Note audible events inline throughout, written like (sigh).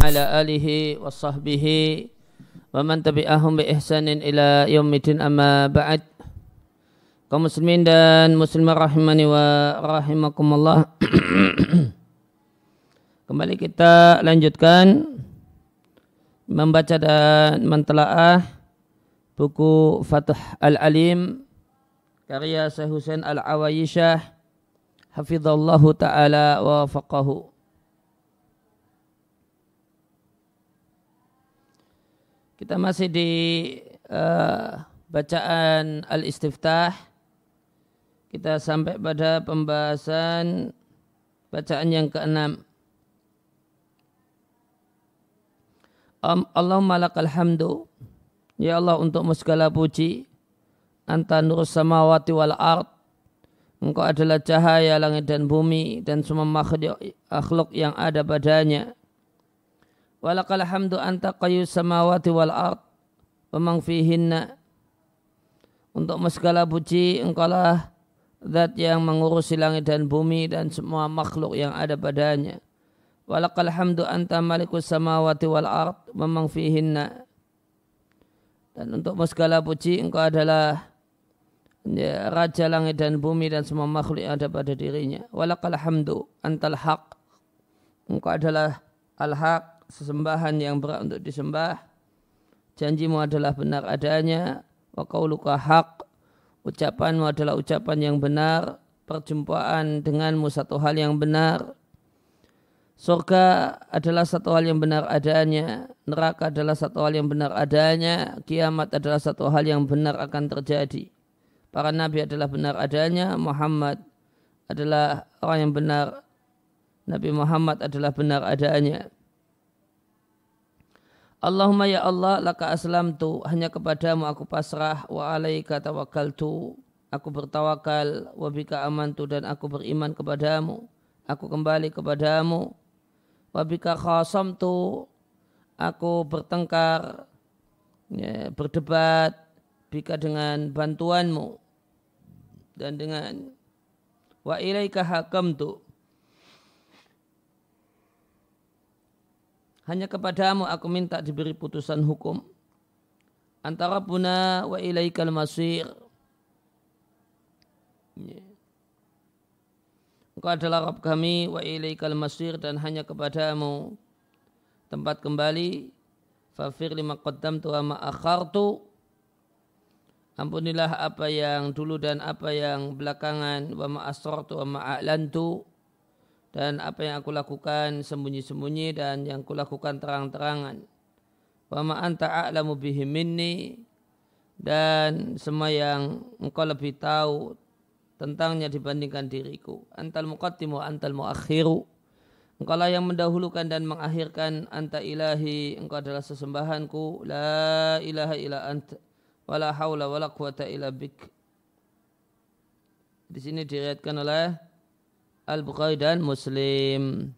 ala alihi wa sahbihi wa man tabi'ahum bi ihsanin ila yaumidin amma ba'd. Kaum muslimin dan muslimah rahimani wa rahimakumullah. (clears throat) Kembali kita lanjutkan membaca dan mentelaah buku Fathul Al-Alim karya Syekh Husain Al-Awaisyah hafizallahu taala wa faqahu Kita masih di uh, bacaan Al-Istiftah. Kita sampai pada pembahasan bacaan yang keenam. Um, Allahumma lakal hamdu. Ya Allah untuk segala puji. Anta nur samawati wal ard. Engkau adalah cahaya langit dan bumi dan semua makhluk yang ada padanya. Walakal hamdu anta qayu samawati wal ard wa fihinna. Untuk segala puji engkaulah zat yang mengurusi langit dan bumi dan semua makhluk yang ada padanya. Walakal hamdu anta malikus samawati wal ard wa fihinna. Dan untuk segala puji engkau adalah ya, Raja langit dan bumi dan semua makhluk yang ada pada dirinya. Walakal hamdu antal haq. Engkau adalah al-haq sesembahan yang berat untuk disembah. Janjimu adalah benar adanya wa qauluka haq. Ucapanmu adalah ucapan yang benar perjumpaan denganmu satu hal yang benar. Surga adalah satu hal yang benar adanya neraka adalah satu hal yang benar adanya kiamat adalah satu hal yang benar akan terjadi. Para nabi adalah benar adanya Muhammad adalah orang yang benar. Nabi Muhammad adalah benar adanya Allahumma ya Allah laka aslam tu hanya kepadamu aku pasrah. Wa alaika tawakkaltu. Aku bertawakal. Wa bika amantu dan aku beriman kepadamu. Aku kembali kepadamu. Wa bika khasamtu. Aku bertengkar ya, berdebat bika dengan bantuanmu dan dengan wa ilaika hakamtu Hanya kepadamu aku minta diberi putusan hukum. Antara puna wa ilaikal masir. Engkau adalah Rabb kami wa ilaikal masir dan hanya kepadamu tempat kembali. Fafir lima qaddam wa ma akhartu. Ampunilah apa yang dulu dan apa yang belakangan wa ma asrartu wa a'lantu dan apa yang aku lakukan sembunyi-sembunyi dan yang aku lakukan terang-terangan. Wa ma anta a'lamu bihi minni dan semua yang engkau lebih tahu tentangnya dibandingkan diriku. Antal muqaddimu antal muakhiru. Engkau lah yang mendahulukan dan mengakhirkan anta ilahi. Engkau adalah sesembahanku. La ilaha illa anta. Wala hawla wala quwata illa bik. Di sini diriatkan oleh Al-Bukhari dan Muslim.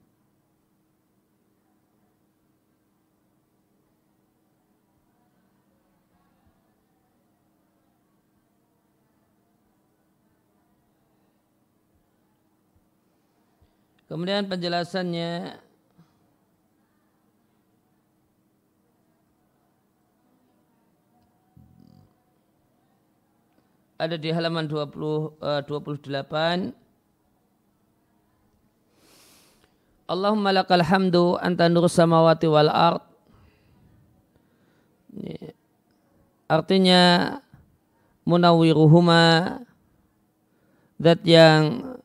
Kemudian penjelasannya ada di halaman 20 uh, 28 Allahumma lakal hamdu anta nur samawati wal ard. Artinya munawiruhuma zat yang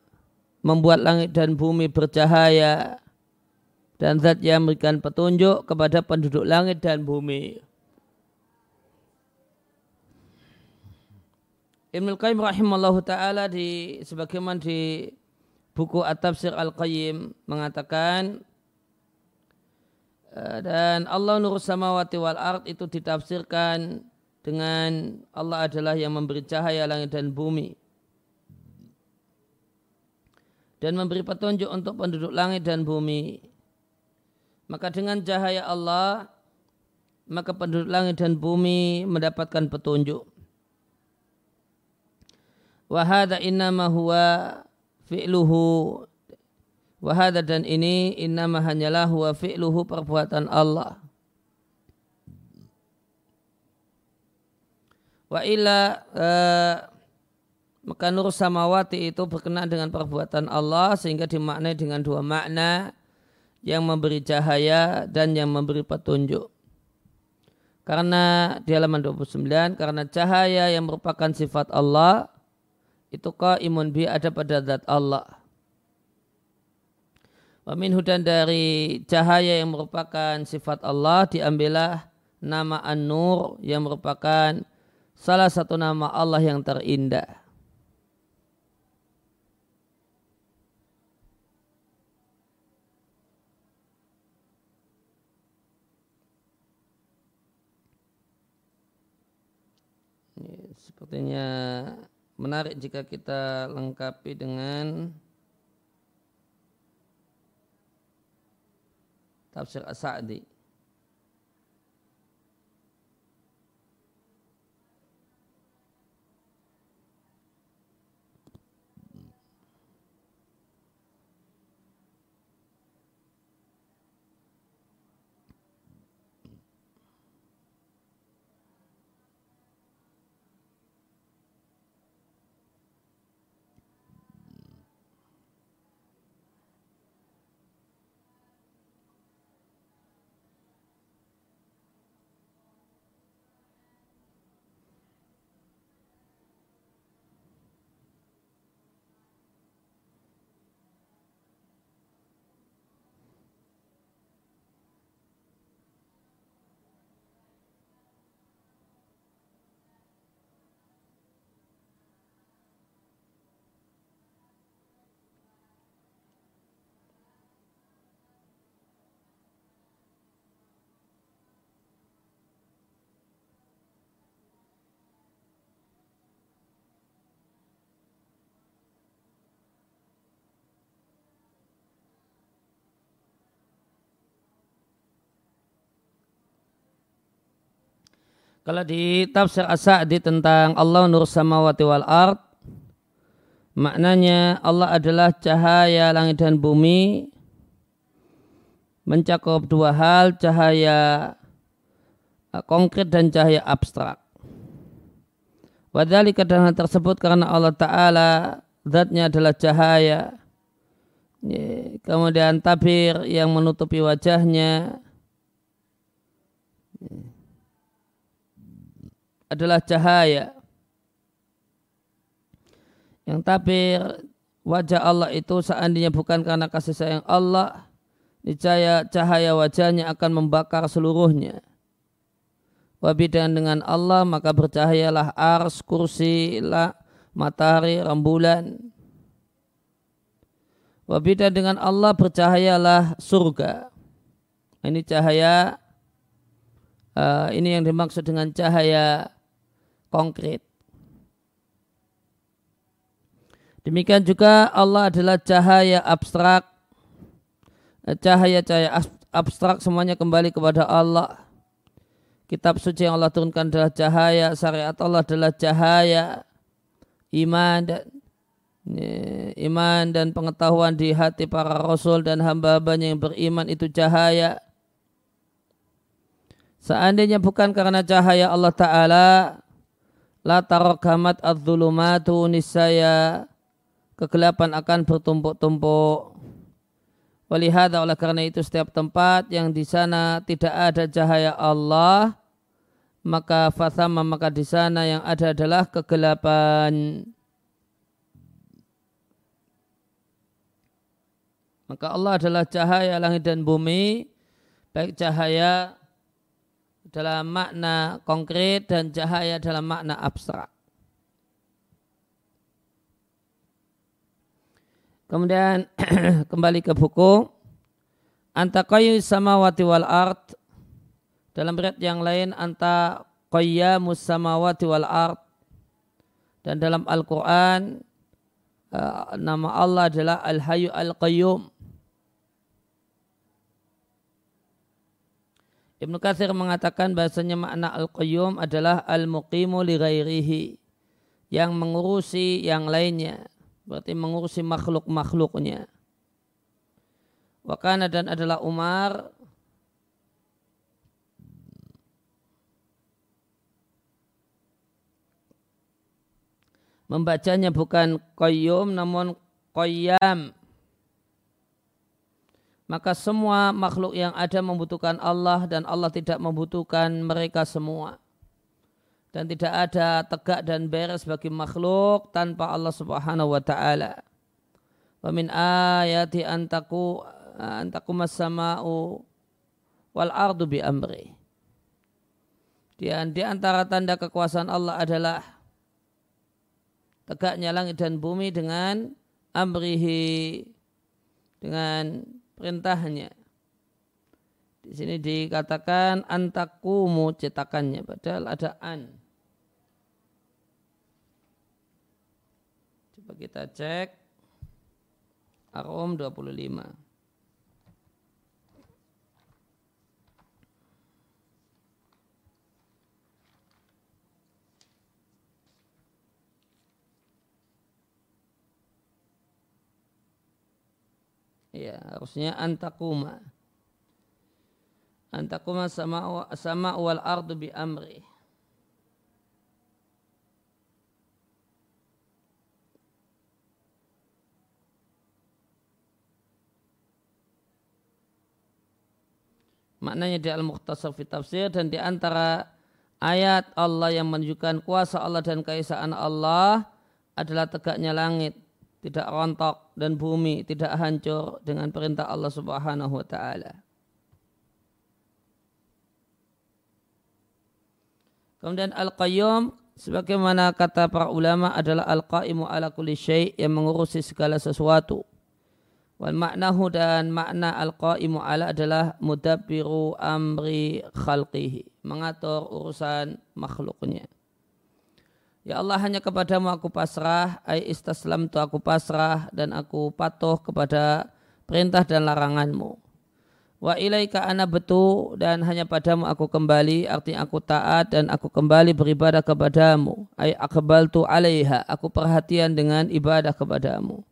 membuat langit dan bumi bercahaya dan zat yang memberikan petunjuk kepada penduduk langit dan bumi. Ibnu Qayyim rahimallahu taala di sebagaimana di buku At-Tafsir Al-Qayyim mengatakan eh, dan Allah nur samawati wal ard itu ditafsirkan dengan Allah adalah yang memberi cahaya langit dan bumi dan memberi petunjuk untuk penduduk langit dan bumi. Maka dengan cahaya Allah maka penduduk langit dan bumi mendapatkan petunjuk. Wahada innama huwa fi'luhu Wahada dan ini innama hanyalah huwa fi'luhu perbuatan Allah. Wa illa uh, maka nur samawati itu berkenaan dengan perbuatan Allah sehingga dimaknai dengan dua makna yang memberi cahaya dan yang memberi petunjuk. Karena di halaman 29 karena cahaya yang merupakan sifat Allah itu imun bi ada pada zat Allah. Wamin hudan dari cahaya yang merupakan sifat Allah diambillah nama An-Nur yang merupakan salah satu nama Allah yang terindah. sepertinya menarik jika kita lengkapi dengan tafsir As-Sa'di. Kalau di tafsir As-Sa'di tentang Allah nur samawati wal ard maknanya Allah adalah cahaya langit dan bumi mencakup dua hal cahaya konkret dan cahaya abstrak. Wadhalika dan hal tersebut karena Allah Ta'ala zatnya adalah cahaya. Kemudian tabir yang menutupi wajahnya adalah cahaya. Yang tabir wajah Allah itu seandainya bukan karena kasih sayang Allah, niscaya cahaya wajahnya akan membakar seluruhnya. Wabidan dengan Allah maka bercahayalah ars, kursi, lah, matahari, rembulan. Wabidan dengan Allah bercahayalah surga. Ini cahaya, uh, ini yang dimaksud dengan cahaya konkret. Demikian juga Allah adalah cahaya abstrak. Cahaya-cahaya abstrak semuanya kembali kepada Allah. Kitab suci yang Allah turunkan adalah cahaya, syariat Allah adalah cahaya, iman dan iman dan pengetahuan di hati para rasul dan hamba-hambanya yang beriman itu cahaya. Seandainya bukan karena cahaya Allah Ta'ala, la tarakamat adzulumatu nisaya kegelapan akan bertumpuk-tumpuk. Walihada oleh karena itu setiap tempat yang di sana tidak ada cahaya Allah, maka fathama maka di sana yang ada adalah kegelapan. Maka Allah adalah cahaya langit dan bumi, baik cahaya dalam makna konkret dan cahaya dalam makna abstrak. Kemudian (clears throat) kembali ke buku. Anta sama samawati wal art dalam berat yang lain anta qayyamus samawati wal art dan dalam Al-Quran uh, nama Allah adalah Al-Hayyu Al-Qayyum Ibnu Katsir mengatakan bahasanya makna al-qayyum adalah al-muqimu li ghairihi yang mengurusi yang lainnya berarti mengurusi makhluk-makhluknya. Wakana dan adalah Umar membacanya bukan qayyum namun qayyam maka semua makhluk yang ada membutuhkan Allah dan Allah tidak membutuhkan mereka semua dan tidak ada tegak dan beres bagi makhluk tanpa Allah Subhanahu wa taala. Wa min ayati antaku antakum as-sama'u wal ardu bi amri. Dan di antara tanda kekuasaan Allah adalah tegaknya langit dan bumi dengan amrihi dengan perintahnya. Di sini dikatakan antakumu cetakannya padahal ada an. Coba kita cek Arom 25. Ya, harusnya antakuma. Antakuma sama sama wal ardu bi amri. Maknanya di Al-Mukhtasar fi tafsir dan di antara ayat Allah yang menunjukkan kuasa Allah dan keesaan Allah adalah tegaknya langit tidak rontok dan bumi tidak hancur dengan perintah Allah Subhanahu wa taala. Kemudian Al-Qayyum sebagaimana kata para ulama adalah Al-Qaimu ala kulli syai' yang mengurusi segala sesuatu. Wal maknahu dan makna Al-Qaimu ala adalah mudabbiru amri khalqihi, mengatur urusan makhluknya. Ya Allah hanya kepadamu aku pasrah, ai istaslam tu aku pasrah dan aku patuh kepada perintah dan laranganmu. Wa ilaika ana betu dan hanya padamu aku kembali, artinya aku taat dan aku kembali beribadah kepadamu. Ai akbal tu alaiha, aku perhatian dengan ibadah kepadamu.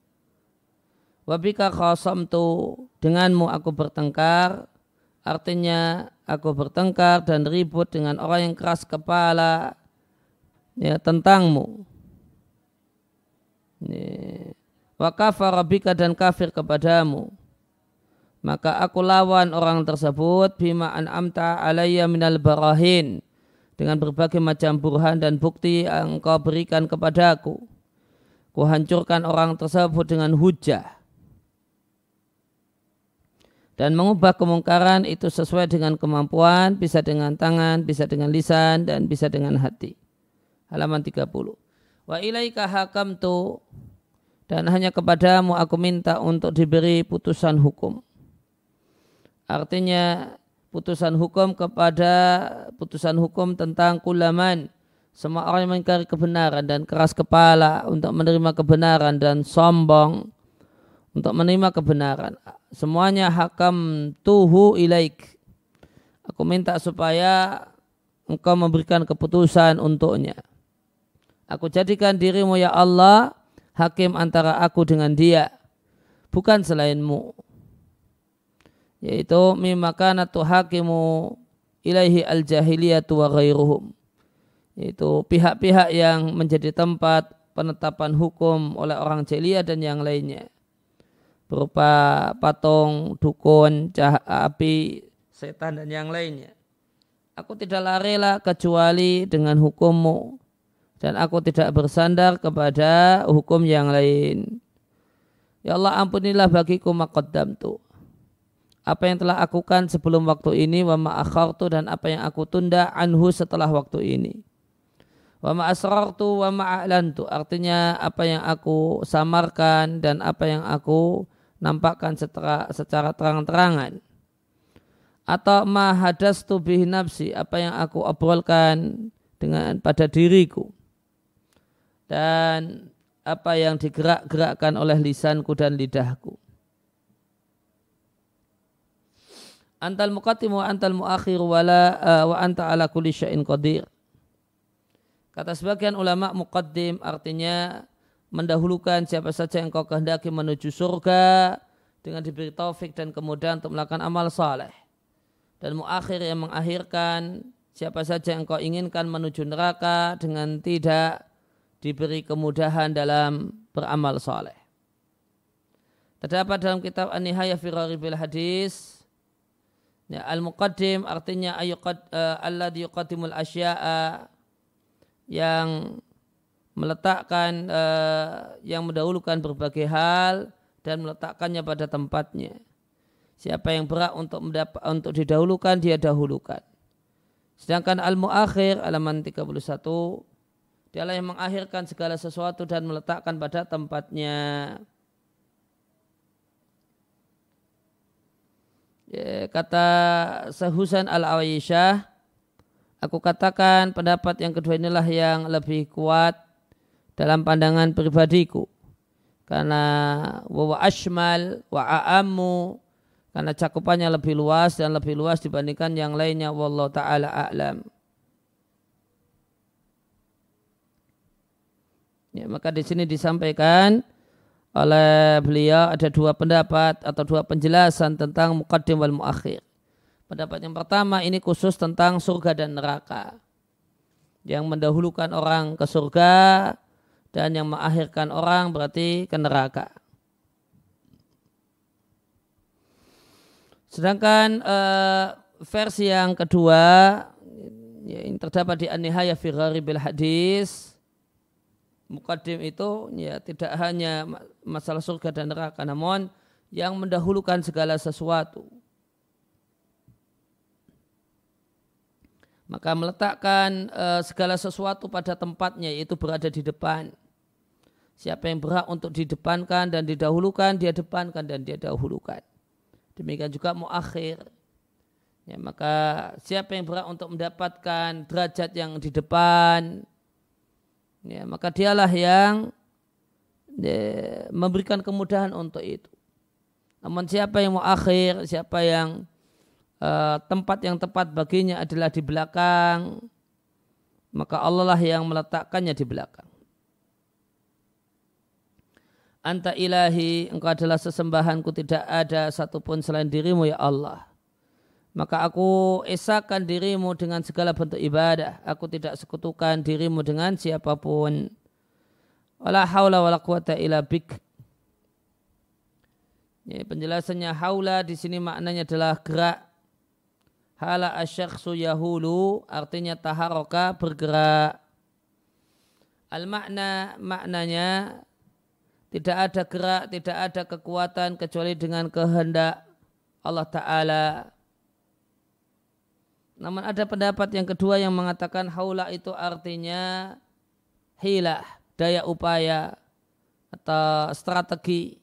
Wabika khasam tu denganmu aku bertengkar, artinya aku bertengkar dan ribut dengan orang yang keras kepala, ya tentangmu. Wa kafara dan kafir kepadamu. Maka aku lawan orang tersebut bima an'amta alayya minal barahin dengan berbagai macam burhan dan bukti yang engkau berikan kepadaku. Ku hancurkan orang tersebut dengan hujah. Dan mengubah kemungkaran itu sesuai dengan kemampuan, bisa dengan tangan, bisa dengan lisan, dan bisa dengan hati halaman 30. Wa ilaika hakamtu dan hanya kepadamu aku minta untuk diberi putusan hukum. Artinya putusan hukum kepada putusan hukum tentang kulaman semua orang yang mengingkari kebenaran dan keras kepala untuk menerima kebenaran dan sombong untuk menerima kebenaran. Semuanya hakam tuhu ilaik. Aku minta supaya engkau memberikan keputusan untuknya. Aku jadikan dirimu ya Allah hakim antara aku dengan dia. Bukan selainmu. Yaitu mimakanatu hakimu ilaihi al-jahiliyatu wa ghairuhum. Yaitu pihak-pihak yang menjadi tempat penetapan hukum oleh orang jahiliyah dan yang lainnya. Berupa patung, dukun, cahaya api, setan dan yang lainnya. Aku tidak larilah kecuali dengan hukummu dan aku tidak bersandar kepada hukum yang lain. Ya Allah ampunilah bagiku maqaddam tu. Apa yang telah aku kan sebelum waktu ini wa ma'akhartu dan apa yang aku tunda anhu setelah waktu ini. Wa ma'asrartu wa ma'a'lantu artinya apa yang aku samarkan dan apa yang aku nampakkan secara, secara terang-terangan. Atau mahadastu nafsi apa yang aku obrolkan dengan pada diriku dan apa yang digerak-gerakkan oleh lisanku dan lidahku. Antal muqaddim antal muakhir wala uh, wa anta ala kulli syai'in qadir. Kata sebagian ulama muqaddim artinya mendahulukan siapa saja yang kau kehendaki menuju surga dengan diberi taufik dan kemudahan untuk melakukan amal saleh. Dan muakhir yang mengakhirkan siapa saja yang kau inginkan menuju neraka dengan tidak diberi kemudahan dalam beramal saleh. Terdapat dalam kitab An-Nihayah fi Gharibil Hadis ya, Al-Muqaddim artinya ayyuqad uh, alladhi yuqaddimul asya'a yang meletakkan uh, yang mendahulukan berbagai hal dan meletakkannya pada tempatnya. Siapa yang berat untuk mendapat, untuk didahulukan dia dahulukan. Sedangkan al-muakhir alaman 31 dialah yang mengakhirkan segala sesuatu dan meletakkan pada tempatnya. Ya, kata Sahusan al-Awisyah, aku katakan pendapat yang kedua inilah yang lebih kuat dalam pandangan pribadiku karena wa ashmal wa a'ammu karena cakupannya lebih luas dan lebih luas dibandingkan yang lainnya wallahu taala a'lam. Ya, maka di sini disampaikan oleh beliau ada dua pendapat atau dua penjelasan tentang muqaddim wal muakhir. Pendapat yang pertama ini khusus tentang surga dan neraka. Yang mendahulukan orang ke surga dan yang mengakhirkan orang berarti ke neraka. Sedangkan uh, versi yang kedua ya, yang terdapat di An-Nihayah fi Gharibil Hadis Muqaddim itu ya tidak hanya masalah surga dan neraka namun yang mendahulukan segala sesuatu. Maka meletakkan uh, segala sesuatu pada tempatnya yaitu berada di depan. Siapa yang berhak untuk didepankan dan didahulukan, dia depankan dan dia dahulukan. Demikian juga muakhir. Ya, maka siapa yang berhak untuk mendapatkan derajat yang di depan, ya, maka dialah yang ya, memberikan kemudahan untuk itu. Namun siapa yang muakhir, siapa yang uh, tempat yang tepat baginya adalah di belakang, maka Allah lah yang meletakkannya di belakang. Anta ilahi, engkau adalah sesembahanku, tidak ada satupun selain dirimu ya Allah. Maka aku esakan dirimu dengan segala bentuk ibadah. Aku tidak sekutukan dirimu dengan siapa pun. Wala haula wala quwata illa bik. Ya, penjelasannya haula di sini maknanya adalah gerak. Hala asyakhsu yahulu artinya taharoka bergerak. Al makna maknanya tidak ada gerak, tidak ada kekuatan kecuali dengan kehendak Allah Ta'ala. Namun ada pendapat yang kedua yang mengatakan haula itu artinya hilah, daya upaya atau strategi.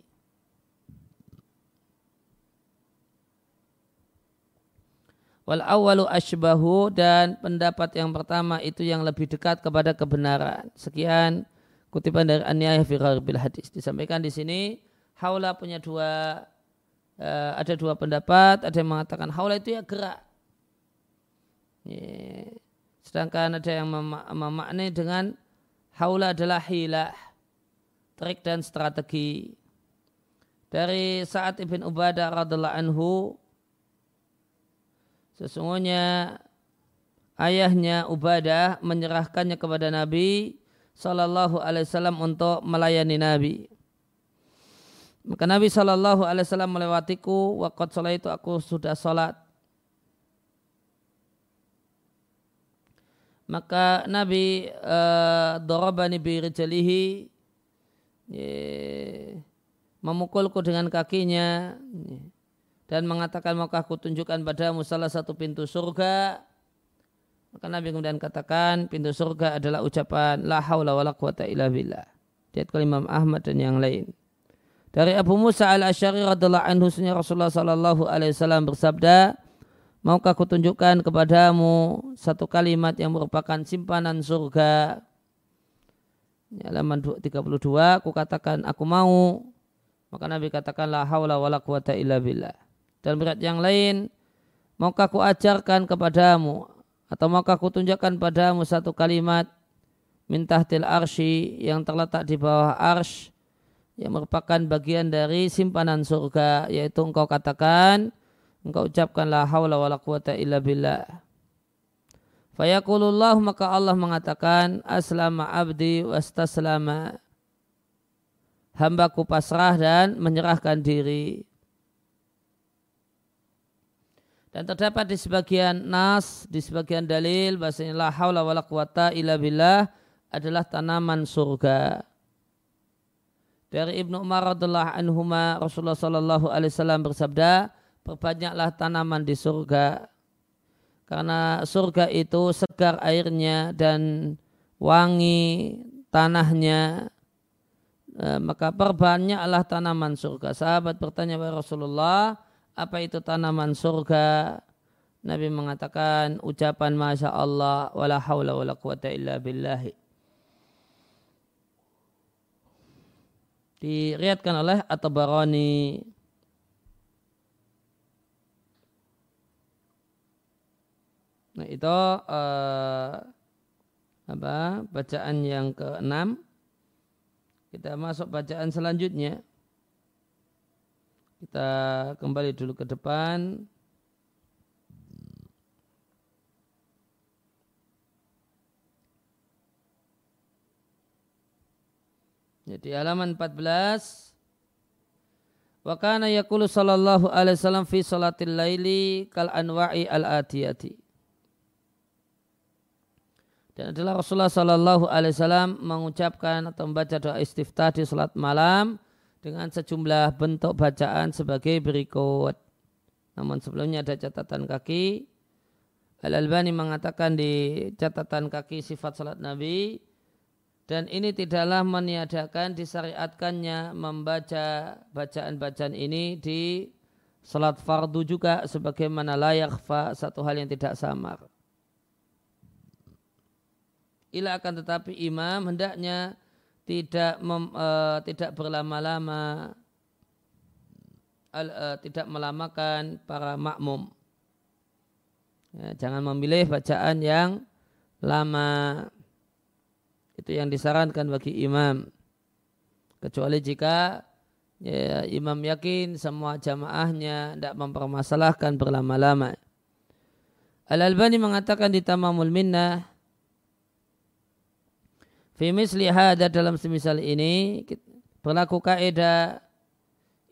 Wal awalu ashbahu dan pendapat yang pertama itu yang lebih dekat kepada kebenaran. Sekian kutipan dari An-Nihayah fi Hadis. Disampaikan di sini haula punya dua uh, ada dua pendapat, ada yang mengatakan haula itu ya gerak. Sedangkan ada yang mem memaknai dengan haula adalah hilah, trik dan strategi. Dari saat Ibn Ubadah radhiallahu anhu sesungguhnya ayahnya Ubadah menyerahkannya kepada Nabi Sallallahu Alaihi Wasallam untuk melayani Nabi. Maka Nabi Sallallahu Alaihi Wasallam melewatiku. Waktu sholat itu aku sudah sholat. Maka Nabi uh, dorobani birijalihi memukulku dengan kakinya dan mengatakan maukah aku tunjukkan padamu salah satu pintu surga maka Nabi kemudian katakan pintu surga adalah ucapan la haula wala quwata illa billah. Diat Imam Ahmad dan yang lain. Dari Abu Musa al-Asy'ari radhiallahu anhu Rasulullah sallallahu alaihi wasallam bersabda, "Maukah aku tunjukkan kepadamu satu kalimat yang merupakan simpanan surga?" halaman 32, aku katakan aku mau. Maka Nabi katakan la haula wala quwata illa billah. Dan berat yang lain, maukah aku ajarkan kepadamu atau maka aku tunjukkan padamu satu kalimat mintah til arsy yang terletak di bawah arsh yang merupakan bagian dari simpanan surga yaitu engkau katakan engkau ucapkan la haula wala quwata illa billah. Fayaqulullah maka Allah mengatakan aslama abdi wastaslama hambaku pasrah dan menyerahkan diri. Dan terdapat di sebagian nas, di sebagian dalil bahasanya la haula wala quwata illa billah adalah tanaman surga. Dari Ibnu Umar radhiallahu anhuma Rasulullah sallallahu alaihi wasallam bersabda, "Perbanyaklah tanaman di surga." Karena surga itu segar airnya dan wangi tanahnya, e, maka perbanyaklah tanaman surga. Sahabat bertanya kepada Rasulullah, apa itu tanaman surga? Nabi mengatakan ucapan Masya Allah wala hawla wala quwata illa billahi. Diriatkan oleh At-Tabarani. Nah itu uh, apa bacaan yang keenam. Kita masuk bacaan selanjutnya. Kita kembali dulu ke depan. Jadi halaman 14 Wa kana yaqulu sallallahu alaihi wasallam fi salatil laili kal anwa'i al atiyati. Dan adalah Rasulullah sallallahu alaihi wasallam mengucapkan atau membaca doa istiftah di salat malam dengan sejumlah bentuk bacaan sebagai berikut. Namun sebelumnya ada catatan kaki. Al-Albani mengatakan di catatan kaki sifat salat Nabi dan ini tidaklah meniadakan disyariatkannya membaca bacaan-bacaan ini di salat fardu juga sebagaimana layak fa satu hal yang tidak samar. Ila akan tetapi imam hendaknya tidak mem, uh, tidak berlama-lama uh, tidak melamakan para makmum. Ya, jangan memilih bacaan yang lama. Itu yang disarankan bagi imam. Kecuali jika ya, imam yakin semua jamaahnya tidak mempermasalahkan berlama-lama. Al-Albani mengatakan di Tamamul Minnah Fimis lihada dalam semisal ini berlaku kaidah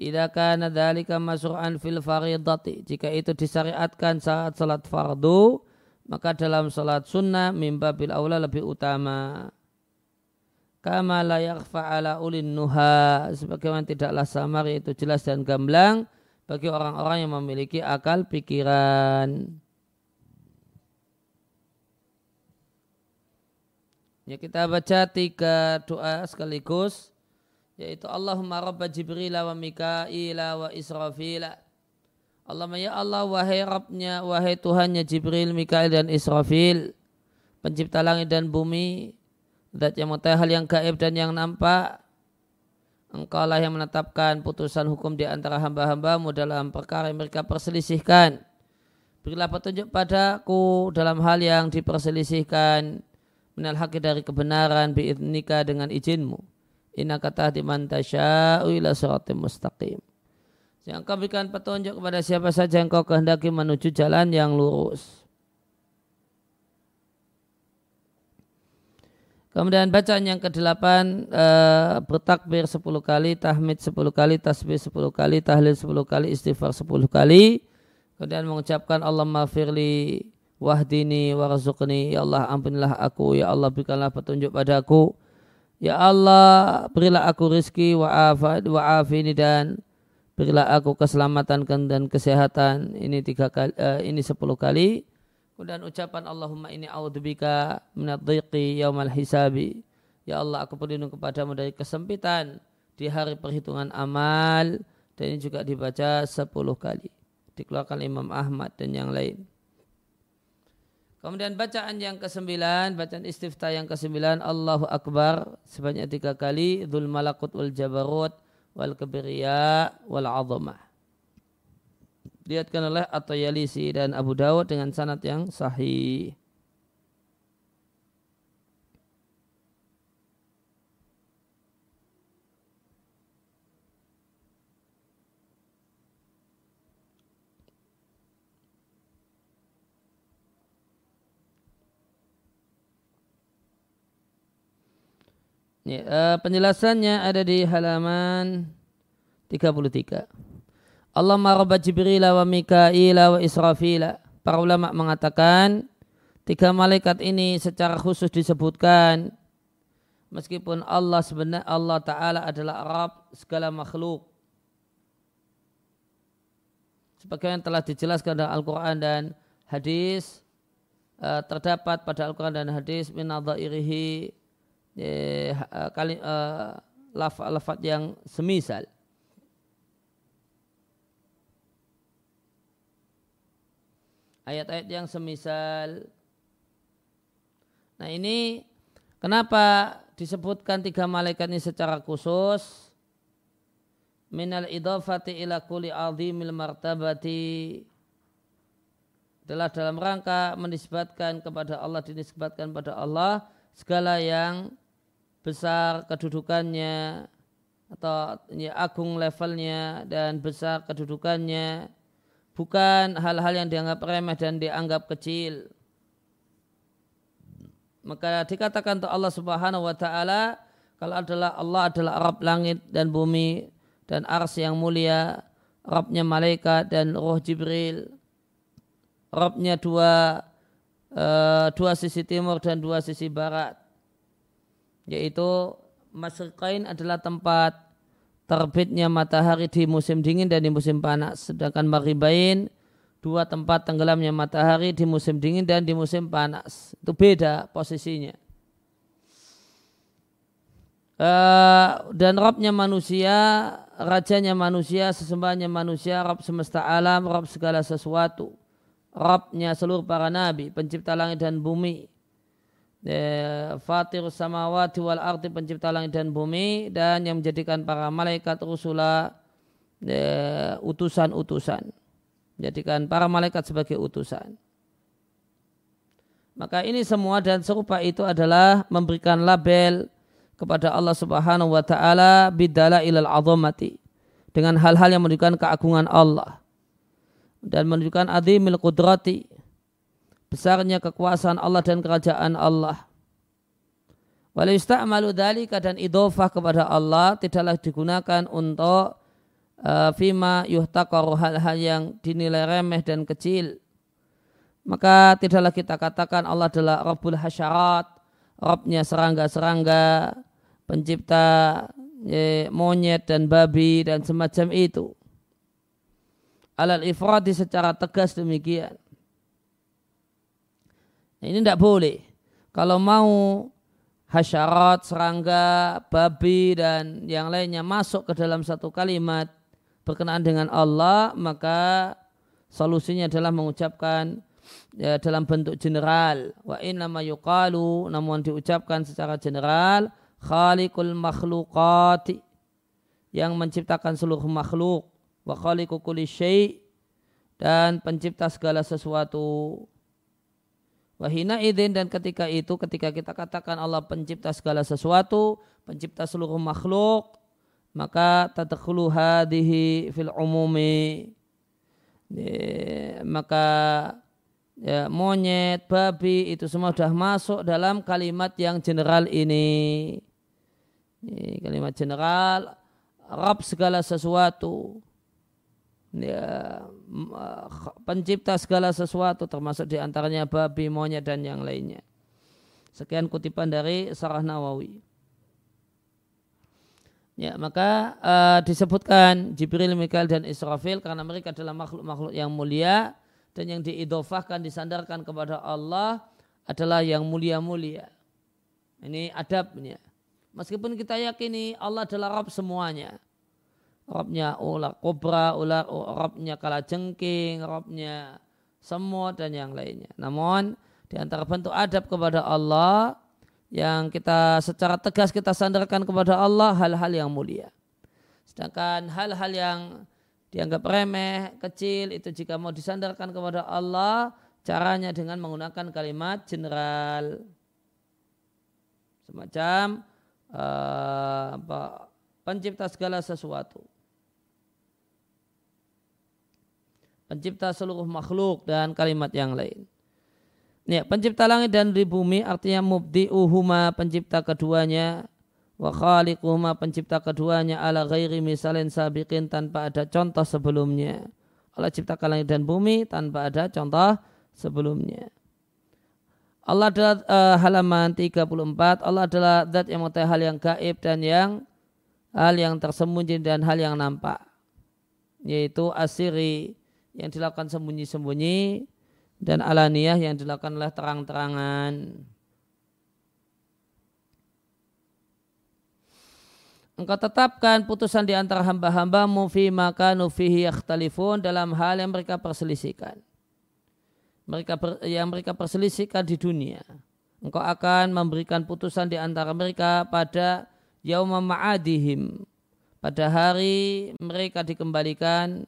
Ida kana dzalika masru'an fil faridati jika itu disyariatkan saat salat fardu maka dalam salat sunnah mimba bil aula lebih utama. Kama la yakhfa ulin nuha sebagaimana tidaklah samar itu jelas dan gamblang bagi orang-orang yang memiliki akal pikiran Ya kita baca tiga doa sekaligus yaitu Allahumma rabba Jibril wa Mikail wa Israfil. Allahumma ya Allah wahai Rabbnya wahai Tuhannya Jibril, Mikail dan Israfil pencipta langit dan bumi zat yang mengetahui hal yang gaib dan yang nampak Engkau lah yang menetapkan putusan hukum di antara hamba-hambamu dalam perkara yang mereka perselisihkan. Berilah petunjuk padaku dalam hal yang diperselisihkan minal haqi dari kebenaran biidnika dengan izinmu. Inna kata di tasya'u ila suratim mustaqim. Yang kau berikan petunjuk kepada siapa saja yang kau kehendaki menuju jalan yang lurus. Kemudian bacaan yang kedelapan e, bertakbir sepuluh kali, tahmid sepuluh kali, tasbih sepuluh kali, tahlil sepuluh kali, istighfar sepuluh kali. Kemudian mengucapkan Allah firli wahdini warzuqni. Ya Allah ampunilah aku. Ya Allah berikanlah petunjuk padaku ya Allah berilah aku rizki wa afini dan berilah aku keselamatan dan kesehatan. Ini tiga kali uh, ini sepuluh kali. Kemudian ucapan Allahumma ini a'udzubika minadh dhiqi yaumal hisabi. Ya Allah aku berlindung kepadamu dari kesempitan di hari perhitungan amal. Dan ini juga dibaca sepuluh kali. Dikeluarkan Imam Ahmad dan yang lain Kemudian bacaan yang kesembilan, bacaan istifta yang kesembilan, Allahu Akbar sebanyak tiga kali, Dhul Malakut wal Jabarut wal Kebiriya wal Azamah. Diatkan oleh At-Tayalisi dan Abu Dawud dengan sanad yang sahih. Ya, uh, penjelasannya ada di halaman 33. Allah maraba Jibril wa Mikail wa Israfil. Para ulama mengatakan tiga malaikat ini secara khusus disebutkan meskipun Allah sebenarnya Allah Ta'ala adalah Arab segala makhluk. Sebagaimana telah dijelaskan dalam Al-Quran dan hadis uh, terdapat pada Al-Quran dan hadis min irihi eh, kali uh, lafaz yang semisal. Ayat-ayat yang semisal. Nah ini kenapa disebutkan tiga malaikat ini secara khusus? Minal idafati ila kuli azimil martabati adalah dalam rangka menisbatkan kepada Allah dinisbatkan pada Allah segala yang besar kedudukannya atau ya, agung levelnya dan besar kedudukannya bukan hal-hal yang dianggap remeh dan dianggap kecil. Maka dikatakan untuk Allah Subhanahu wa taala kalau adalah Allah adalah Arab langit dan bumi dan ars yang mulia Rabbnya malaikat dan roh Jibril. Robnya dua uh, dua sisi timur dan dua sisi barat yaitu Masrikain adalah tempat terbitnya matahari di musim dingin dan di musim panas. Sedangkan Maribain dua tempat tenggelamnya matahari di musim dingin dan di musim panas. Itu beda posisinya. Uh, dan Robnya manusia rajanya manusia sesembahnya manusia Rob semesta alam Rob segala sesuatu. Rabnya seluruh para nabi, pencipta langit dan bumi. Fatir samawati wal arti pencipta langit dan bumi dan yang menjadikan para malaikat rusula utusan-utusan. Menjadikan para malaikat sebagai utusan. Maka ini semua dan serupa itu adalah memberikan label kepada Allah Subhanahu wa taala bidala ilal azamati dengan hal-hal yang menunjukkan keagungan Allah dan menunjukkan adhimil kudrati besarnya kekuasaan Allah dan kerajaan Allah. Walau ista'malu dan idofah kepada Allah tidaklah digunakan untuk uh, fima yuhtakaru hal-hal yang dinilai remeh dan kecil. Maka tidaklah kita katakan Allah adalah Rabbul Hasyarat, Rabbnya serangga-serangga, pencipta ya, monyet dan babi dan semacam itu alal ifradi secara tegas demikian. Nah, ini tidak boleh. Kalau mau hasyarat, serangga, babi dan yang lainnya masuk ke dalam satu kalimat berkenaan dengan Allah, maka solusinya adalah mengucapkan ya, dalam bentuk general. Wa nama yuqalu namun diucapkan secara general khaliqul makhluqati yang menciptakan seluruh makhluk wa khaliqu kulli dan pencipta segala sesuatu. Wahina idin dan ketika itu ketika kita katakan Allah pencipta segala sesuatu, pencipta seluruh makhluk, maka tadkhulu hadhihi fil umumi. maka ya, monyet, babi itu semua sudah masuk dalam kalimat yang general ini. ini kalimat general, Rab segala sesuatu ya, pencipta segala sesuatu termasuk di antaranya babi, monyet dan yang lainnya. Sekian kutipan dari Sarah Nawawi. Ya, maka uh, disebutkan Jibril, Mikael dan Israfil karena mereka adalah makhluk-makhluk yang mulia dan yang diidofahkan disandarkan kepada Allah adalah yang mulia-mulia. Ini adabnya. Meskipun kita yakini Allah adalah Rabb semuanya. Robnya ular kobra, ular Robnya kala jengking, Robnya semut dan yang lainnya. Namun di antara bentuk adab kepada Allah yang kita secara tegas kita sandarkan kepada Allah hal-hal yang mulia. Sedangkan hal-hal yang dianggap remeh, kecil itu jika mau disandarkan kepada Allah caranya dengan menggunakan kalimat general semacam uh, apa, pencipta segala sesuatu. Pencipta seluruh makhluk dan kalimat yang lain. Ya, pencipta langit dan di bumi artinya mubdi uhuma pencipta keduanya wa khaliquhuma pencipta keduanya ala ghairi misalin sabiqin tanpa ada contoh sebelumnya. Allah ciptakan langit dan bumi tanpa ada contoh sebelumnya. Allah adalah uh, halaman 34. Allah adalah zat yang mengetahui hal yang gaib dan yang hal yang tersembunyi dan hal yang nampak. Yaitu asiri yang dilakukan sembunyi-sembunyi dan alaniyah yang dilakukan oleh terang-terangan. Engkau tetapkan putusan di antara hamba-hambamu fi maka nufihi yakhtalifun dalam hal yang mereka perselisihkan. Mereka yang mereka perselisihkan di dunia. Engkau akan memberikan putusan di antara mereka pada yauma ma'adihim. Pada hari mereka dikembalikan,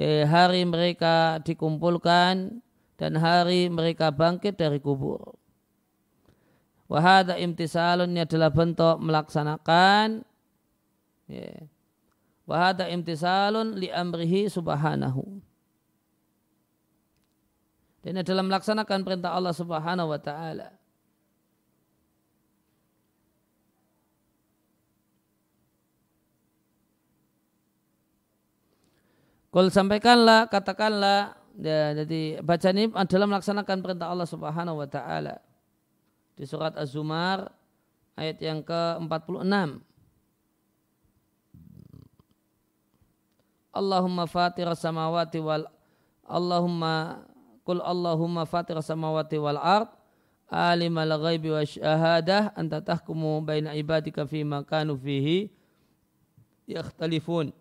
di hari mereka dikumpulkan, dan hari mereka bangkit dari kubur. Wahada imtisalun adalah bentuk melaksanakan ya. Wahada imtisalun li amrihi subhanahu. Dan adalah melaksanakan perintah Allah subhanahu wa ta'ala. Kul sampaikanlah, katakanlah, Ya, jadi bacaan ini adalah melaksanakan perintah Allah Subhanahu wa taala. Di surat Az-Zumar ayat yang ke-46. Allahumma fatir samawati wal Allahumma kul Allahumma fatir samawati wal ard alimal ghaibi wa syahadah anta tahkumu baina ibadika fima kanu fihi yakhtalifun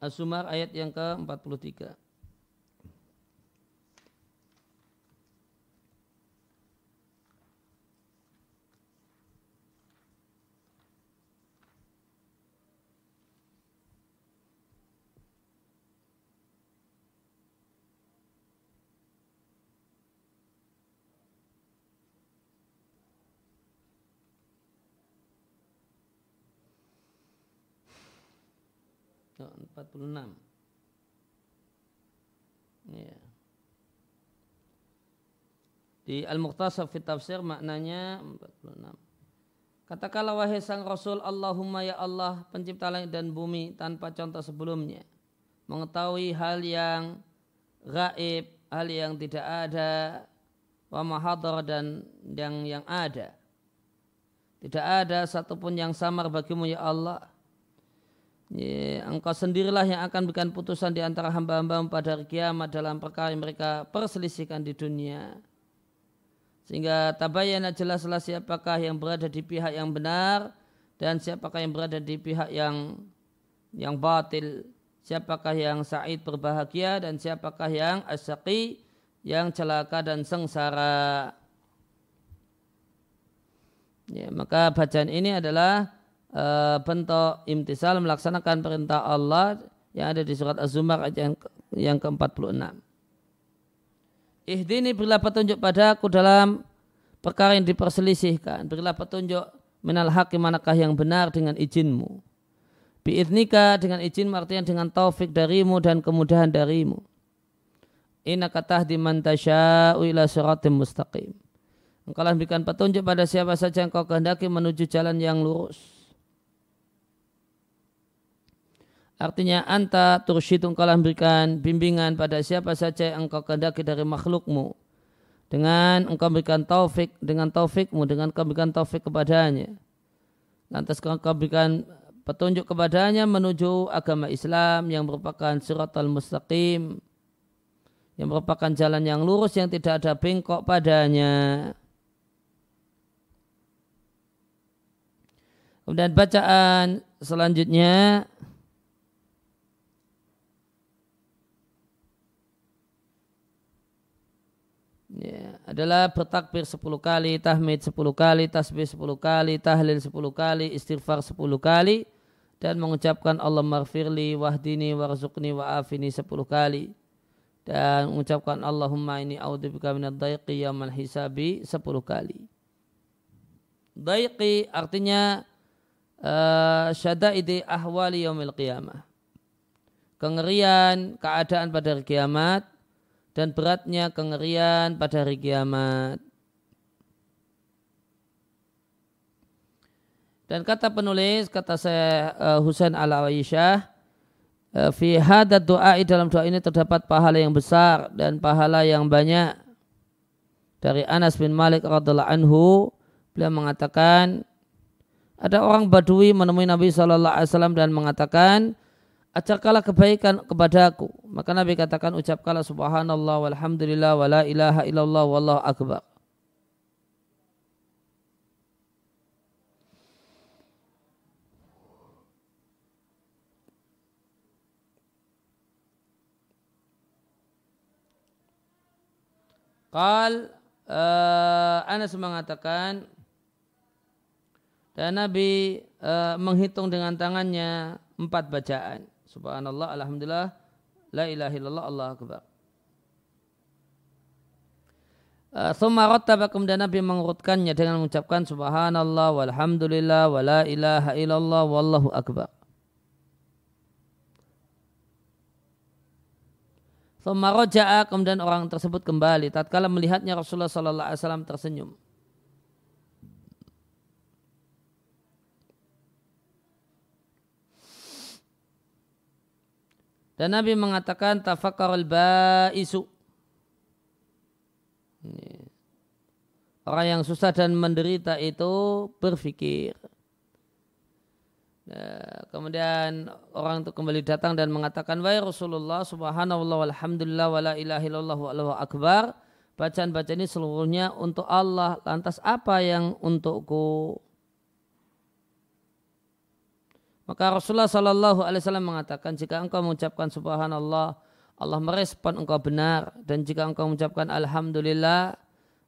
As-Sumar ayat yang ke-43. ke 46. Ya. Di Al-Muqtasab fit tafsir maknanya 46. Katakanlah wahai sang Rasul Allahumma ya Allah pencipta langit dan bumi tanpa contoh sebelumnya. Mengetahui hal yang gaib, hal yang tidak ada, wa mahadar dan yang yang ada. Tidak ada satupun yang samar bagimu ya Allah Ya, engkau sendirilah yang akan berikan putusan di antara hamba-hamba pada hari kiamat dalam perkara yang mereka perselisihkan di dunia. Sehingga tabayana jelaslah siapakah yang berada di pihak yang benar dan siapakah yang berada di pihak yang yang batil. Siapakah yang sa'id berbahagia dan siapakah yang asyaqi yang celaka dan sengsara. Ya, maka bacaan ini adalah uh, bentuk imtisal melaksanakan perintah Allah yang ada di surat Az-Zumar yang, yang ke-46. Ihdini berilah petunjuk padaku dalam perkara yang diperselisihkan. Berilah petunjuk minal hakim manakah yang benar dengan izinmu. Biidnika dengan izin artinya dengan taufik darimu dan kemudahan darimu. Inna katahdi man tasya'u ila suratim mustaqim. Engkau berikan petunjuk pada siapa saja yang kau kehendaki menuju jalan yang lurus. Artinya anta tursyid engkau memberikan bimbingan pada siapa saja yang engkau kehendaki dari makhlukmu. Dengan engkau berikan taufik, dengan taufikmu, dengan engkau berikan taufik kepadanya. Lantas engkau berikan petunjuk kepadanya menuju agama Islam yang merupakan al mustaqim. Yang merupakan jalan yang lurus yang tidak ada bengkok padanya. Kemudian bacaan selanjutnya ya, adalah bertakbir 10 kali, tahmid 10 kali, tasbih 10 kali, tahlil 10 kali, istighfar 10 kali dan mengucapkan Allah marfirli wahdini warzuqni wa'afini 10 kali dan mengucapkan Allahumma ini a'udzubika minad daiqi yaman hisabi 10 kali. Daiqi artinya uh, syadaidi ahwali yaumil qiyamah. kengerian keadaan pada hari kiamat dan beratnya kengerian pada hari kiamat. Dan kata penulis, kata saya uh, Husain al Aisyah, uh, fi hadat doa dalam doa ini terdapat pahala yang besar dan pahala yang banyak. Dari Anas bin Malik radhiallahu anhu, beliau mengatakan, ada orang Badui menemui Nabi SAW dan mengatakan, ajarkanlah kebaikan kepadaku. Maka Nabi katakan ucapkanlah subhanallah walhamdulillah wa la ilaha illallah wallahu akbar. Qal uh, Anas mengatakan dan Nabi uh, menghitung dengan tangannya empat bacaan. Subhanallah, Alhamdulillah, La ilaha illallah, Allah Akbar. Uh, Thumma rattaba kemudian Nabi mengurutkannya dengan mengucapkan Subhanallah, walhamdulillah, wa la ilaha illallah, wallahu akbar. Thumma roja'a kemudian orang tersebut kembali. Tatkala melihatnya Rasulullah Sallallahu Alaihi Wasallam tersenyum. Dan Nabi mengatakan tafakkarul ba'isu. Orang yang susah dan menderita itu berpikir. Ya, kemudian orang itu kembali datang dan mengatakan, Wahai Rasulullah, subhanallah walhamdulillah wa la ilaha illallah wa akbar. Bacaan-bacaan ini seluruhnya untuk Allah. Lantas apa yang untukku? Maka Rasulullah Shallallahu Alaihi Wasallam mengatakan jika engkau mengucapkan Subhanallah, Allah merespon engkau benar dan jika engkau mengucapkan Alhamdulillah,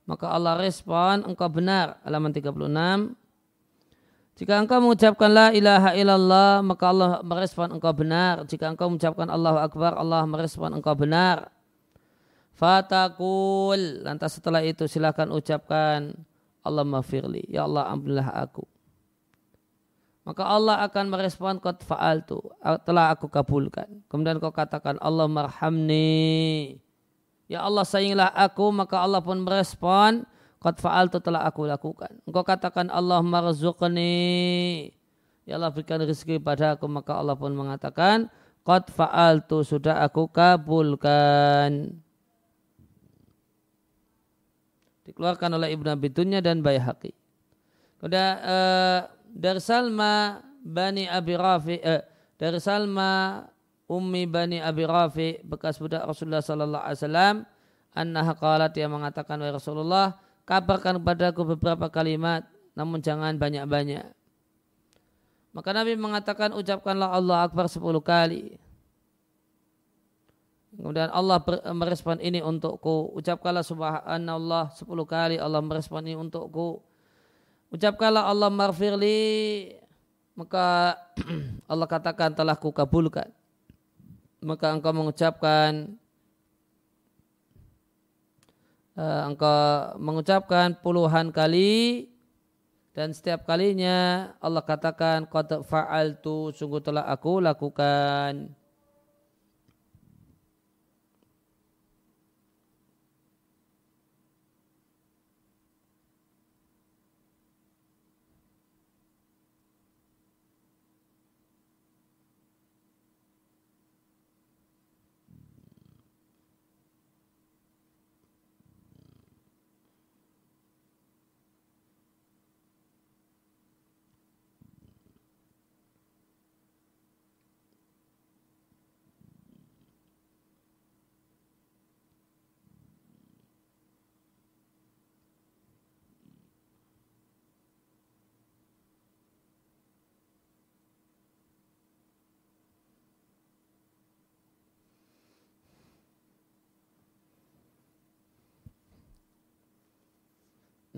maka Allah respon engkau benar. Halaman 36. Jika engkau mengucapkan La ilaha illallah, maka Allah merespon engkau benar. Jika engkau mengucapkan Allahu Akbar, Allah merespon engkau benar. Fatakul. Lantas setelah itu silakan ucapkan Allah mafirli. Ya Allah ampunilah aku maka Allah akan merespon qad fa'altu. Telah aku kabulkan. Kemudian kau katakan Allah marhamni. Ya Allah sayangilah aku. Maka Allah pun merespon qad fa'altu telah aku lakukan. Engkau katakan Allah marzuqni. Ya Allah berikan rezeki pada aku. Maka Allah pun mengatakan qad fa'altu sudah aku kabulkan. Dikeluarkan oleh Ibnu Abi Dunya dan Baihaqi. Kemudian uh, dari Salma Bani Abi Rafi eh, dari Salma Ummi Bani Abi Rafi bekas budak Rasulullah sallallahu alaihi wasallam annaha qalat yang mengatakan wahai Rasulullah kabarkan kepadaku beberapa kalimat namun jangan banyak-banyak maka Nabi mengatakan ucapkanlah Allah Akbar sepuluh kali Kemudian Allah merespon ini untukku. Ucapkanlah subhanallah sepuluh kali Allah merespon ini untukku. Ucapkanlah Allah marfirli maka (clears throat) Allah katakan telah kukabulkan. Maka engkau mengucapkan uh, engkau mengucapkan puluhan kali dan setiap kalinya Allah katakan qad fa'altu sungguh telah aku lakukan.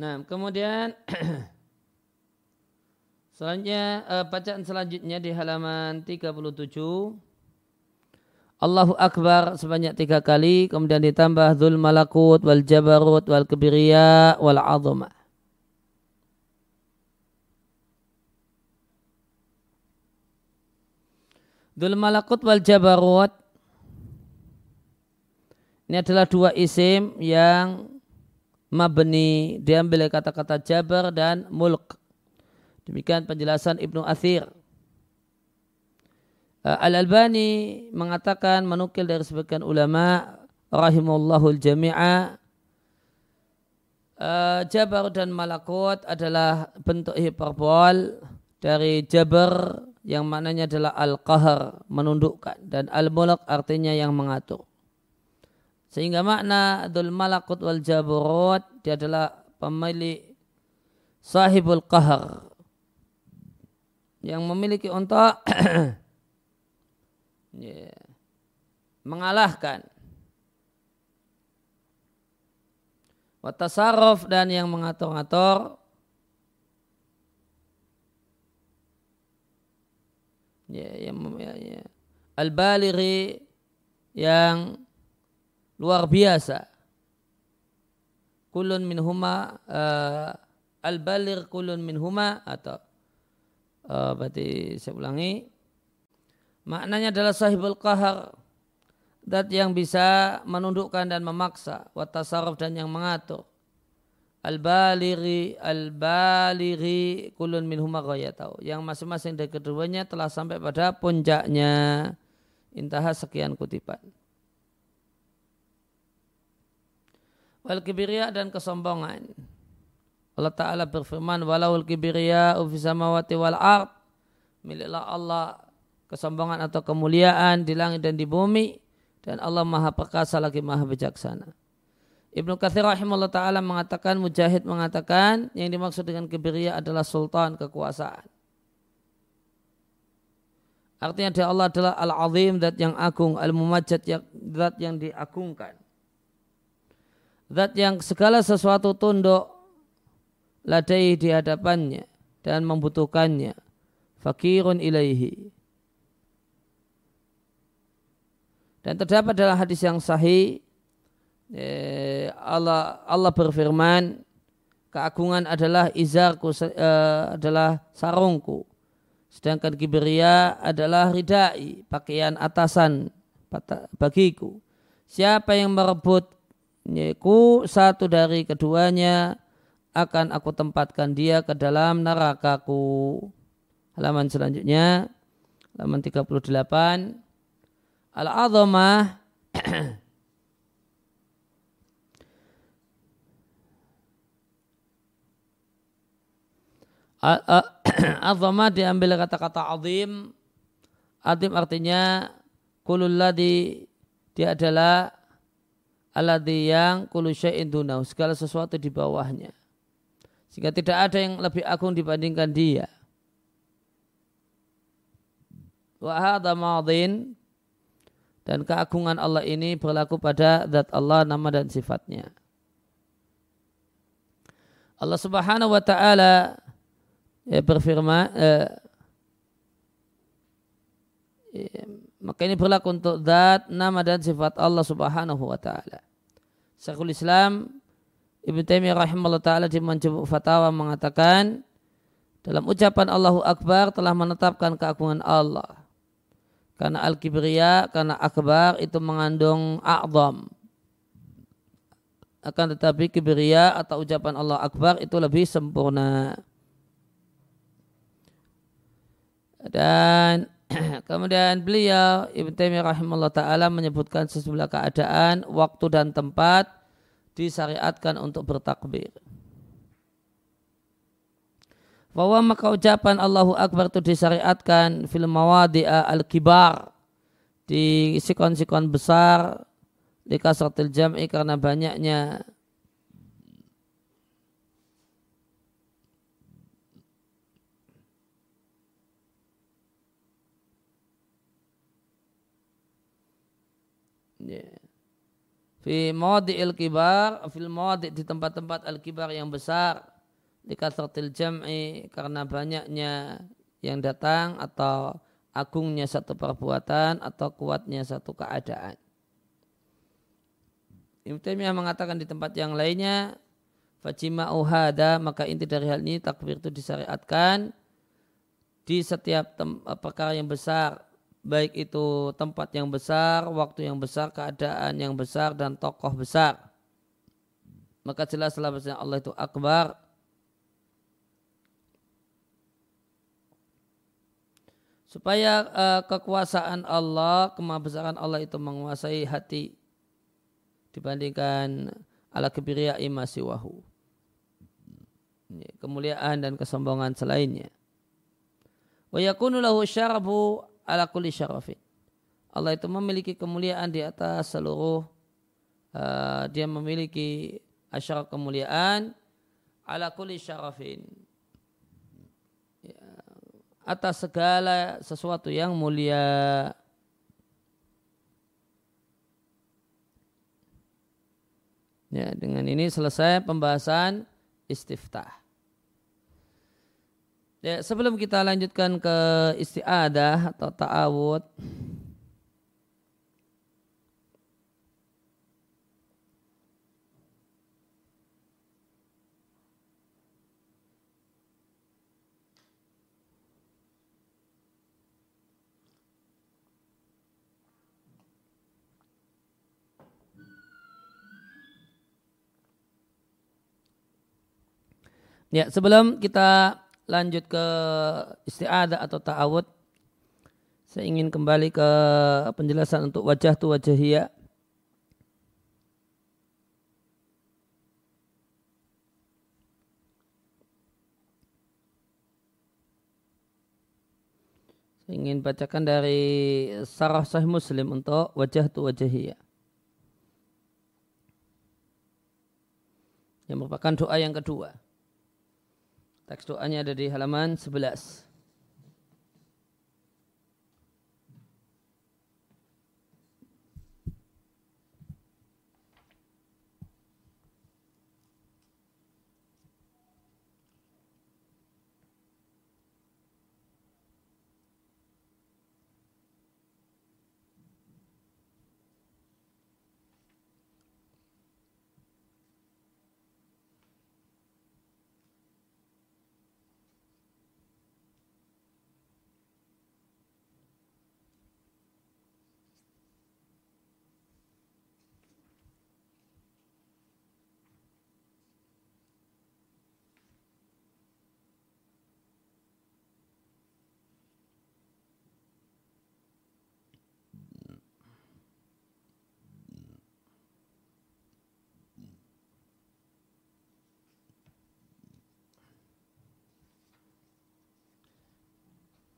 Nah, kemudian (clears throat) selanjutnya uh, bacaan selanjutnya di halaman 37 Allahu Akbar sebanyak tiga kali kemudian ditambah Dhul Malakut wal Jabarut wal Kibiriya wal Azumah. Dul malakut wal jabarut ini adalah dua isim yang mabni diambil kata-kata jabar dan mulk. Demikian penjelasan Ibnu Athir. Uh, Al-Albani mengatakan menukil dari sebagian ulama rahimullahul jami'a uh, jabar dan malakut adalah bentuk hiperbol dari jabar yang maknanya adalah al-qahar menundukkan dan al-mulk artinya yang mengatur. Sehingga makna Dhul Malakut wal Jaburut dia adalah pemilik sahibul qahar. Yang memiliki untuk yeah, (clears throat) mengalahkan. Watasarruf dan yang mengatur-ngatur. Ya, yang ya, ya. al-baliri yang luar biasa. Kulun min huma uh, al-balir kulun min huma atau uh, berarti saya ulangi. Maknanya adalah sahibul qahar dat yang bisa menundukkan dan memaksa watasarruf dan yang mengatur. Al-baliri al-baliri kulun min huma ghayatau yang masing-masing dari keduanya telah sampai pada puncaknya. Intaha sekian kutipan wal kibriya dan kesombongan. Allah Ta'ala berfirman, Walahul kibriya ufi samawati wal ard. Miliklah Allah kesombongan atau kemuliaan di langit dan di bumi. Dan Allah maha perkasa lagi maha bijaksana. Ibnu Kathir rahimahullah ta'ala mengatakan, Mujahid mengatakan, yang dimaksud dengan kibriya adalah sultan kekuasaan. Artinya dia Allah adalah al-azim, dat yang agung, al-mumajjad, dat yang diagungkan. Zat yang segala sesuatu tunduk ladai di hadapannya dan membutuhkannya. Fakirun ilaihi. Dan terdapat dalam hadis yang sahih eh, Allah Allah berfirman keagungan adalah izarku uh, adalah sarungku sedangkan kibriya adalah ridai pakaian atasan bagiku siapa yang merebut ku satu dari keduanya akan aku tempatkan dia ke dalam nerakaku. Halaman selanjutnya, halaman 38. Al-azamah (clears throat) (clears throat) Azamah diambil kata-kata azim. Azim artinya kulul ladhi dia adalah alladhi yang syai'in dunau, segala sesuatu di bawahnya. Sehingga tidak ada yang lebih agung dibandingkan dia. Wa madin dan keagungan Allah ini berlaku pada zat Allah nama dan sifatnya. Allah Subhanahu wa taala ya berfirman eh, ya, maka ini berlaku untuk zat, nama dan sifat Allah subhanahu wa ta'ala. Syekhul Islam Ibn Taimiyah rahimahullah ta'ala di Manjabuk Fatawa mengatakan dalam ucapan Allahu Akbar telah menetapkan keagungan Allah. Karena Al-Kibriya, karena Akbar itu mengandung a'zam. Akan tetapi Kibriya atau ucapan Allah Akbar itu lebih sempurna. Dan (coughs) Kemudian beliau Ibn Taimiyah rahimahullah taala menyebutkan sejumlah keadaan, waktu dan tempat disyariatkan untuk bertakbir. Bahwa maka ucapan Allahu Akbar itu disyariatkan fil mawadi'a al-kibar di sikon-sikon besar di kasratil jam'i karena banyaknya Yeah. Fi mawadi al-kibar, fil mawadi di tempat-tempat al-kibar yang besar, di kasratil jam'i karena banyaknya yang datang atau agungnya satu perbuatan atau kuatnya satu keadaan. Ibn Taimiyah mengatakan di tempat yang lainnya, Fajima uhada, maka inti dari hal ini takbir itu disyariatkan di setiap perkara yang besar baik itu tempat yang besar, waktu yang besar, keadaan yang besar dan tokoh besar. Maka jelaslah bahwa Allah itu akbar. Supaya uh, kekuasaan Allah, kemabesaran Allah itu menguasai hati dibandingkan ala kibiriyai masih wahu. Kemuliaan dan kesombongan selainnya. Wa yakunu syarabu ala kulli syarafin. Allah itu memiliki kemuliaan di atas seluruh uh, dia memiliki asyaraf kemuliaan ala kulli syarafin. Ya, atas segala sesuatu yang mulia. Ya, dengan ini selesai pembahasan istiftah. Ya, sebelum kita lanjutkan ke istiadah atau ta'awud. Ya, sebelum kita lanjut ke istiadah atau ta'awud, saya ingin kembali ke penjelasan untuk wajah tu wajahiyah. Saya ingin bacakan dari Sarah Sahih Muslim untuk wajah tu wajahiyah. Yang merupakan doa yang kedua. Teks doanya ada di halaman 11.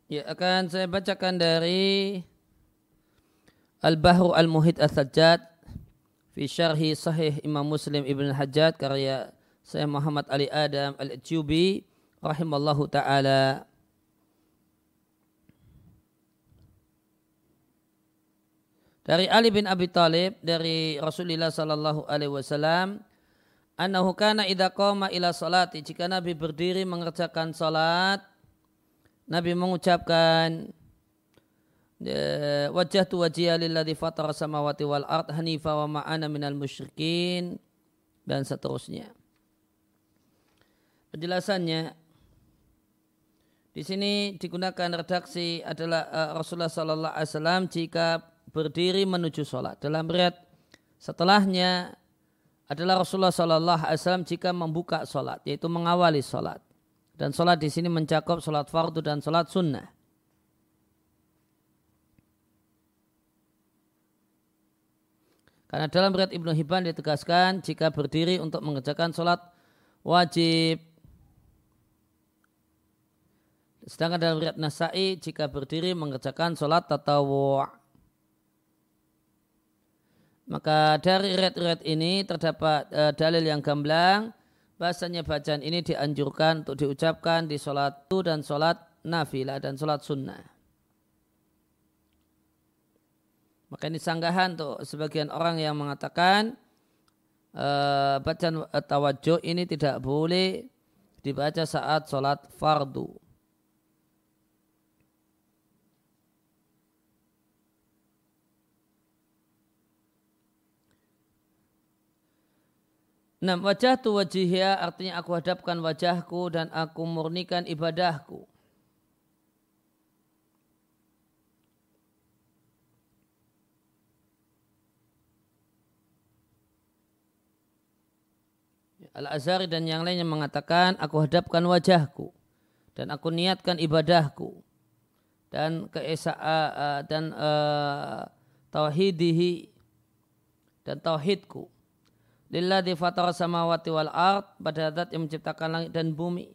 Ya, akan saya bacakan dari Al-Bahru Al-Muhid As-Sajjad fi syarhi sahih Imam Muslim Ibn Hajjad karya saya Muhammad Ali Adam Al-Jubi rahimallahu taala. Dari Ali bin Abi Talib dari Rasulullah sallallahu alaihi wasallam annahu kana idza qama ila salati jika Nabi berdiri mengerjakan salat Nabi mengucapkan wajah tu wajah lilladhi fatara samawati wal ard hanifa wa ma'ana minal musyrikin dan seterusnya. Penjelasannya di sini digunakan redaksi adalah uh, Rasulullah Sallallahu Alaihi Wasallam jika berdiri menuju sholat. Dalam riat setelahnya adalah Rasulullah Sallallahu Alaihi Wasallam jika membuka sholat, yaitu mengawali sholat. Dan sholat di sini mencakup sholat fardu dan sholat sunnah. Karena dalam riat Ibnu Hibban ditegaskan jika berdiri untuk mengerjakan sholat wajib. Sedangkan dalam riat Nasai jika berdiri mengerjakan sholat tatawu. Maka dari riat-riat ini terdapat uh, dalil yang gamblang bahasanya bacaan ini dianjurkan untuk diucapkan di sholat tu dan sholat nafilah dan sholat sunnah. Maka ini sanggahan untuk sebagian orang yang mengatakan uh, bacaan tawajuh ini tidak boleh dibaca saat sholat fardu. Nah wajah tu wajihya artinya aku hadapkan wajahku dan aku murnikan ibadahku. Ya, Al-Azhari dan yang lainnya mengatakan, aku hadapkan wajahku dan aku niatkan ibadahku dan keesaan dan uh, tauhidihi dan tauhidku lilladzi fatara samawati wal ard pada zat yang menciptakan langit dan bumi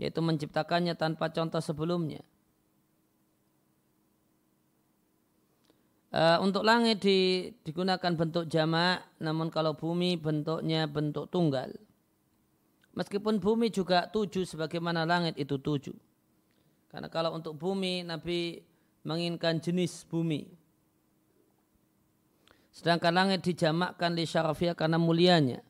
yaitu menciptakannya tanpa contoh sebelumnya Uh, untuk langit di, digunakan bentuk jamak, namun kalau bumi bentuknya bentuk tunggal. Meskipun bumi juga tujuh sebagaimana langit itu tujuh. Karena kalau untuk bumi Nabi menginginkan jenis bumi. Sedangkan langit dijamakkan di syarafiyah karena mulianya.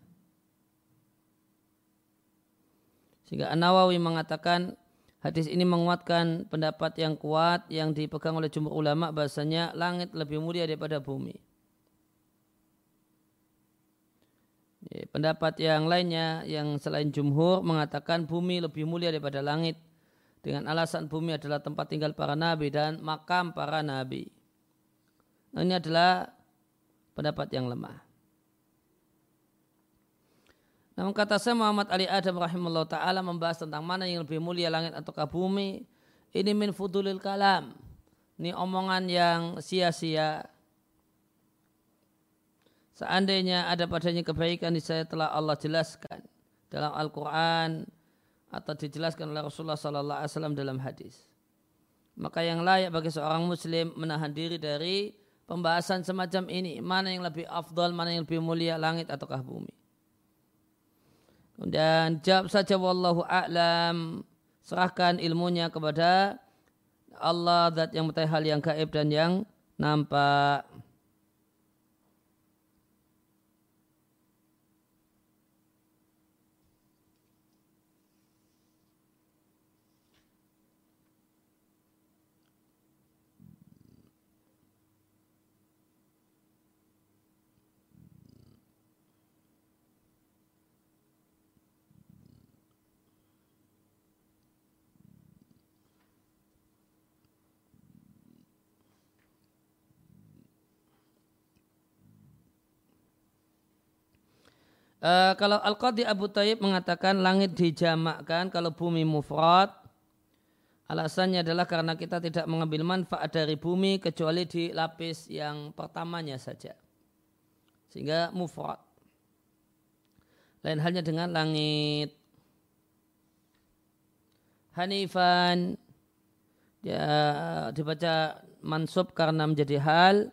Sehingga An-Nawawi mengatakan hadis ini menguatkan pendapat yang kuat yang dipegang oleh jumhur ulama bahasanya langit lebih mulia daripada bumi. Pendapat yang lainnya yang selain jumhur mengatakan bumi lebih mulia daripada langit dengan alasan bumi adalah tempat tinggal para nabi dan makam para nabi. Nah, ini adalah pendapat yang lemah. Namun kata saya Muhammad Ali Adam rahimahullah ta'ala membahas tentang mana yang lebih mulia langit atau bumi. Ini min fudulil kalam. Ini omongan yang sia-sia Seandainya ada padanya kebaikan saya telah Allah jelaskan dalam Al-Quran atau dijelaskan oleh Rasulullah Sallallahu Alaihi Wasallam dalam hadis. Maka yang layak bagi seorang Muslim menahan diri dari pembahasan semacam ini. Mana yang lebih afdal, mana yang lebih mulia, langit ataukah bumi. Kemudian jawab saja wallahu a'lam. Serahkan ilmunya kepada Allah, zat yang mengetahui hal yang gaib dan yang nampak. Uh, kalau Al-Qadi Abu Tayyib mengatakan langit dijamakkan kalau bumi mufrad alasannya adalah karena kita tidak mengambil manfaat dari bumi kecuali di lapis yang pertamanya saja. Sehingga mufrad. Lain halnya dengan langit. Hanifan ya dibaca mansub karena menjadi hal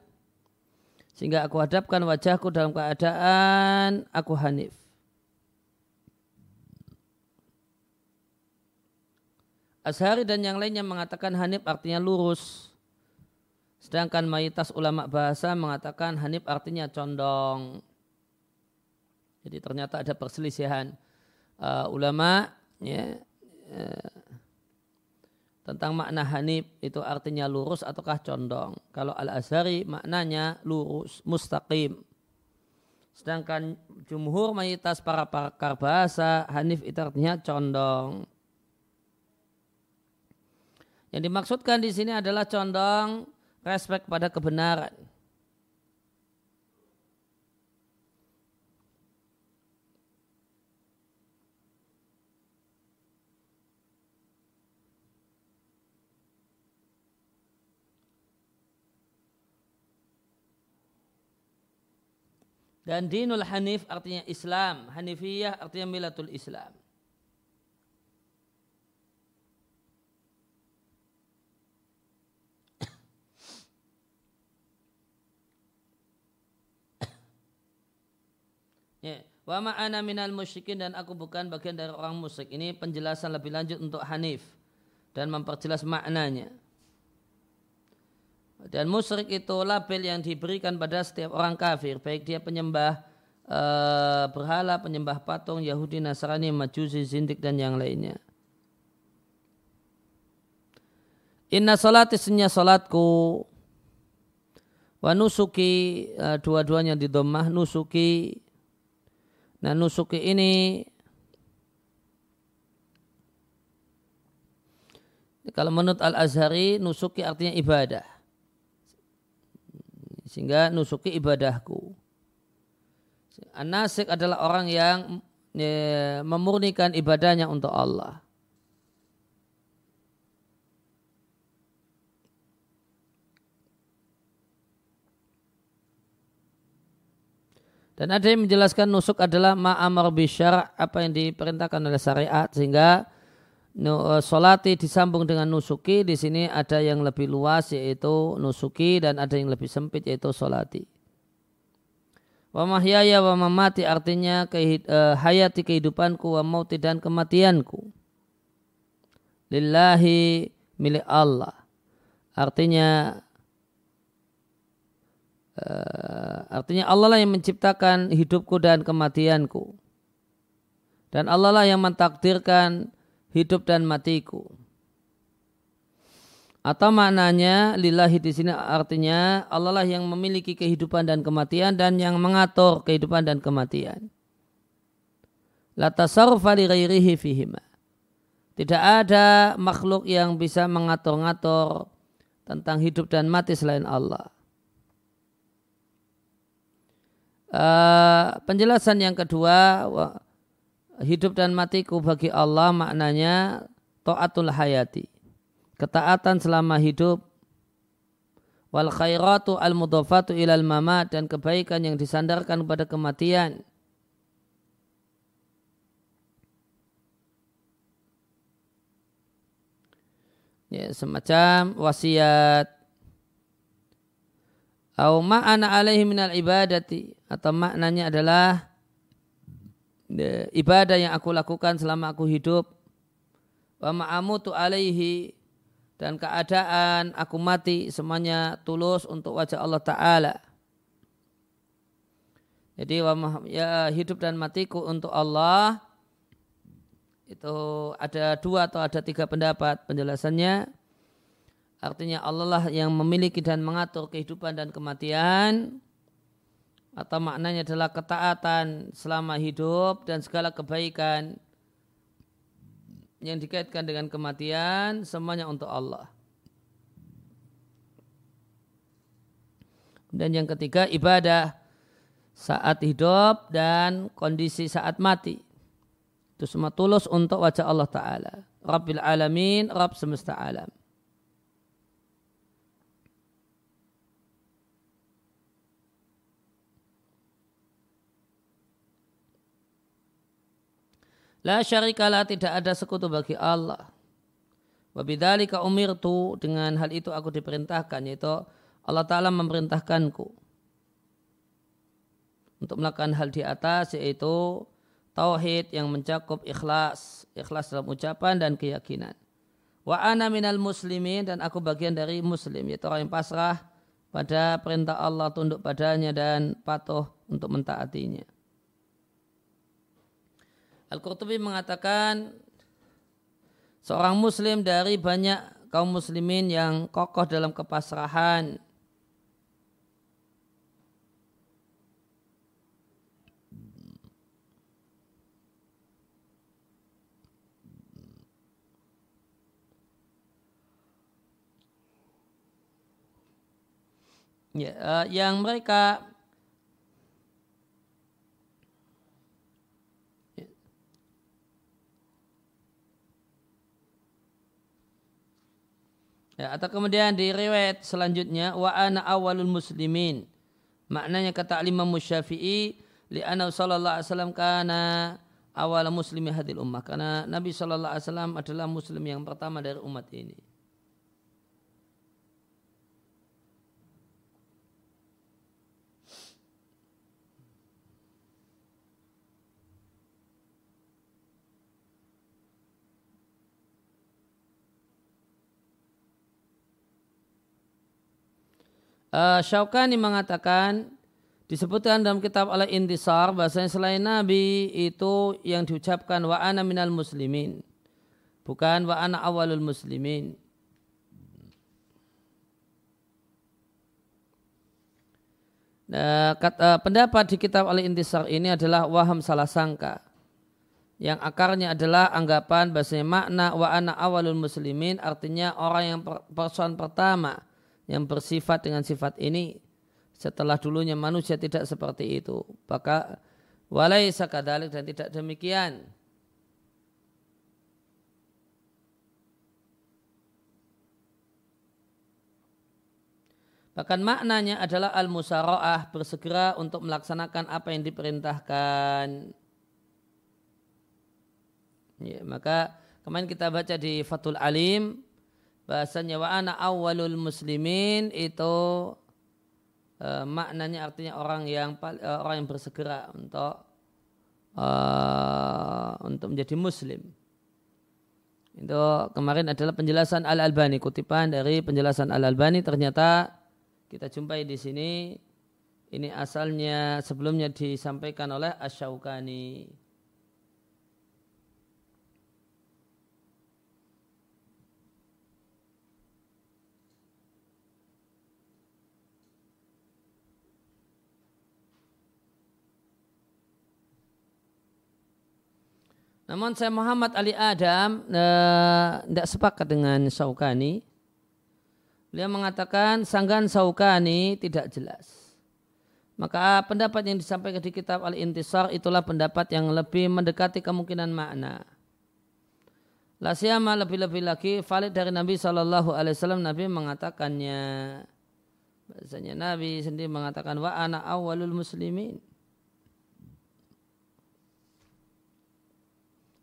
sehingga aku hadapkan wajahku dalam keadaan aku hanif. Ashari dan yang lainnya mengatakan hanif artinya lurus. Sedangkan mayoritas ulama bahasa mengatakan hanif artinya condong. Jadi ternyata ada perselisihan uh, ulama ya, uh, tentang makna hanif itu artinya lurus ataukah condong. Kalau al-azhari maknanya lurus, mustaqim. Sedangkan jumhur mayoritas para pakar bahasa hanif itu artinya condong. Yang dimaksudkan di sini adalah condong respek pada kebenaran. Dan dinul hanif artinya Islam. Hanifiyah artinya milatul Islam. (coughs) Ya. Wa ma'ana minal musyrikin dan aku bukan bagian dari orang musyrik. Ini penjelasan lebih lanjut untuk Hanif dan memperjelas maknanya. Dan musyrik itu label yang diberikan pada setiap orang kafir, baik dia penyembah e, berhala, penyembah patung, Yahudi, Nasrani, Majusi, Zindik dan yang lainnya. Inna salati senya salatku. Wa nusuki e, dua-duanya di domah nusuki. Nah nusuki ini kalau menurut Al-Azhari nusuki artinya ibadah sehingga nusuki ibadahku. An-nasik adalah orang yang ya, memurnikan ibadahnya untuk Allah. Dan ada yang menjelaskan nusuk adalah ma'amar bisyar apa yang diperintahkan oleh syariat sehingga e, solati disambung dengan nusuki di sini ada yang lebih luas yaitu nusuki dan ada yang lebih sempit yaitu solati. Wa mahyaya wa mamati artinya uh, hayati kehidupanku wa mauti dan kematianku. Lillahi milik Allah. Artinya Uh, artinya Allah lah yang menciptakan hidupku dan kematianku. Dan Allah lah yang mentakdirkan hidup dan matiku. Atau maknanya lillahi di sini artinya Allah lah yang memiliki kehidupan dan kematian dan yang mengatur kehidupan dan kematian. La tasarrufa li ghairihi fihima. Tidak ada makhluk yang bisa mengatur-ngatur tentang hidup dan mati selain Allah. Uh, penjelasan yang kedua hidup dan matiku bagi Allah maknanya taatul hayati. Ketaatan selama hidup. Wal khairatu al mudhafatu ilal mamat dan kebaikan yang disandarkan kepada kematian. Ya semacam wasiat. Au ma'ana alaihi minal ibadati. Atau maknanya adalah ibadah yang aku lakukan selama aku hidup wa ma'amutu alaihi dan keadaan aku mati semuanya tulus untuk wajah Allah Ta'ala. Jadi ya hidup dan matiku untuk Allah itu ada dua atau ada tiga pendapat penjelasannya. Artinya Allah lah yang memiliki dan mengatur kehidupan dan kematian. Atau maknanya adalah ketaatan selama hidup dan segala kebaikan yang dikaitkan dengan kematian semuanya untuk Allah. Dan yang ketiga ibadah saat hidup dan kondisi saat mati. Itu semua tulus untuk wajah Allah Ta'ala. Rabbil Alamin, Rabb semesta alam. La syarikalah tidak ada sekutu bagi Allah. Wabidhalika umirtu dengan hal itu aku diperintahkan yaitu Allah Ta'ala memerintahkanku untuk melakukan hal di atas yaitu tauhid yang mencakup ikhlas, ikhlas dalam ucapan dan keyakinan. Wa ana minal muslimin dan aku bagian dari muslim yaitu orang yang pasrah pada perintah Allah tunduk padanya dan patuh untuk mentaatinya. Al-Qurtubi mengatakan seorang muslim dari banyak kaum muslimin yang kokoh dalam kepasrahan. Ya, uh, yang mereka Ya, atau kemudian di riwayat selanjutnya wa ana awalul muslimin. Maknanya kata Imam Syafi'i li ana sallallahu alaihi wasallam kana awal muslimi hadil ummah karena Nabi sallallahu alaihi wasallam adalah muslim yang pertama dari umat ini. Uh, Syaukani mengatakan disebutkan dalam kitab al intisar bahasanya selain Nabi itu yang diucapkan wa ana minal muslimin bukan wa ana awalul muslimin Nah, kata, pendapat di kitab Al-Intisar ini adalah waham salah sangka. Yang akarnya adalah anggapan bahasanya makna wa ana awalul muslimin artinya orang yang persoalan pertama yang bersifat dengan sifat ini setelah dulunya manusia tidak seperti itu. Maka Walaisa kadalik dan tidak demikian. Bahkan maknanya adalah al-musara'ah bersegera untuk melaksanakan apa yang diperintahkan. Ya, maka kemarin kita baca di Fatul Alim bahasanya wa ana awwalul muslimin itu uh, maknanya artinya orang yang uh, orang yang bersegera untuk uh, untuk menjadi muslim. Itu kemarin adalah penjelasan Al-Albani kutipan dari penjelasan Al-Albani ternyata kita jumpai di sini ini asalnya sebelumnya disampaikan oleh Asyaukani. Namun saya Muhammad Ali Adam tidak eh, sepakat dengan Syaukani Beliau mengatakan sanggan saukani tidak jelas. Maka pendapat yang disampaikan di kitab Al-Intisar itulah pendapat yang lebih mendekati kemungkinan makna. Lasyama lebih-lebih lagi valid dari Nabi Shallallahu Alaihi Wasallam Nabi mengatakannya. Bahasanya Nabi sendiri mengatakan wa ana awalul muslimin.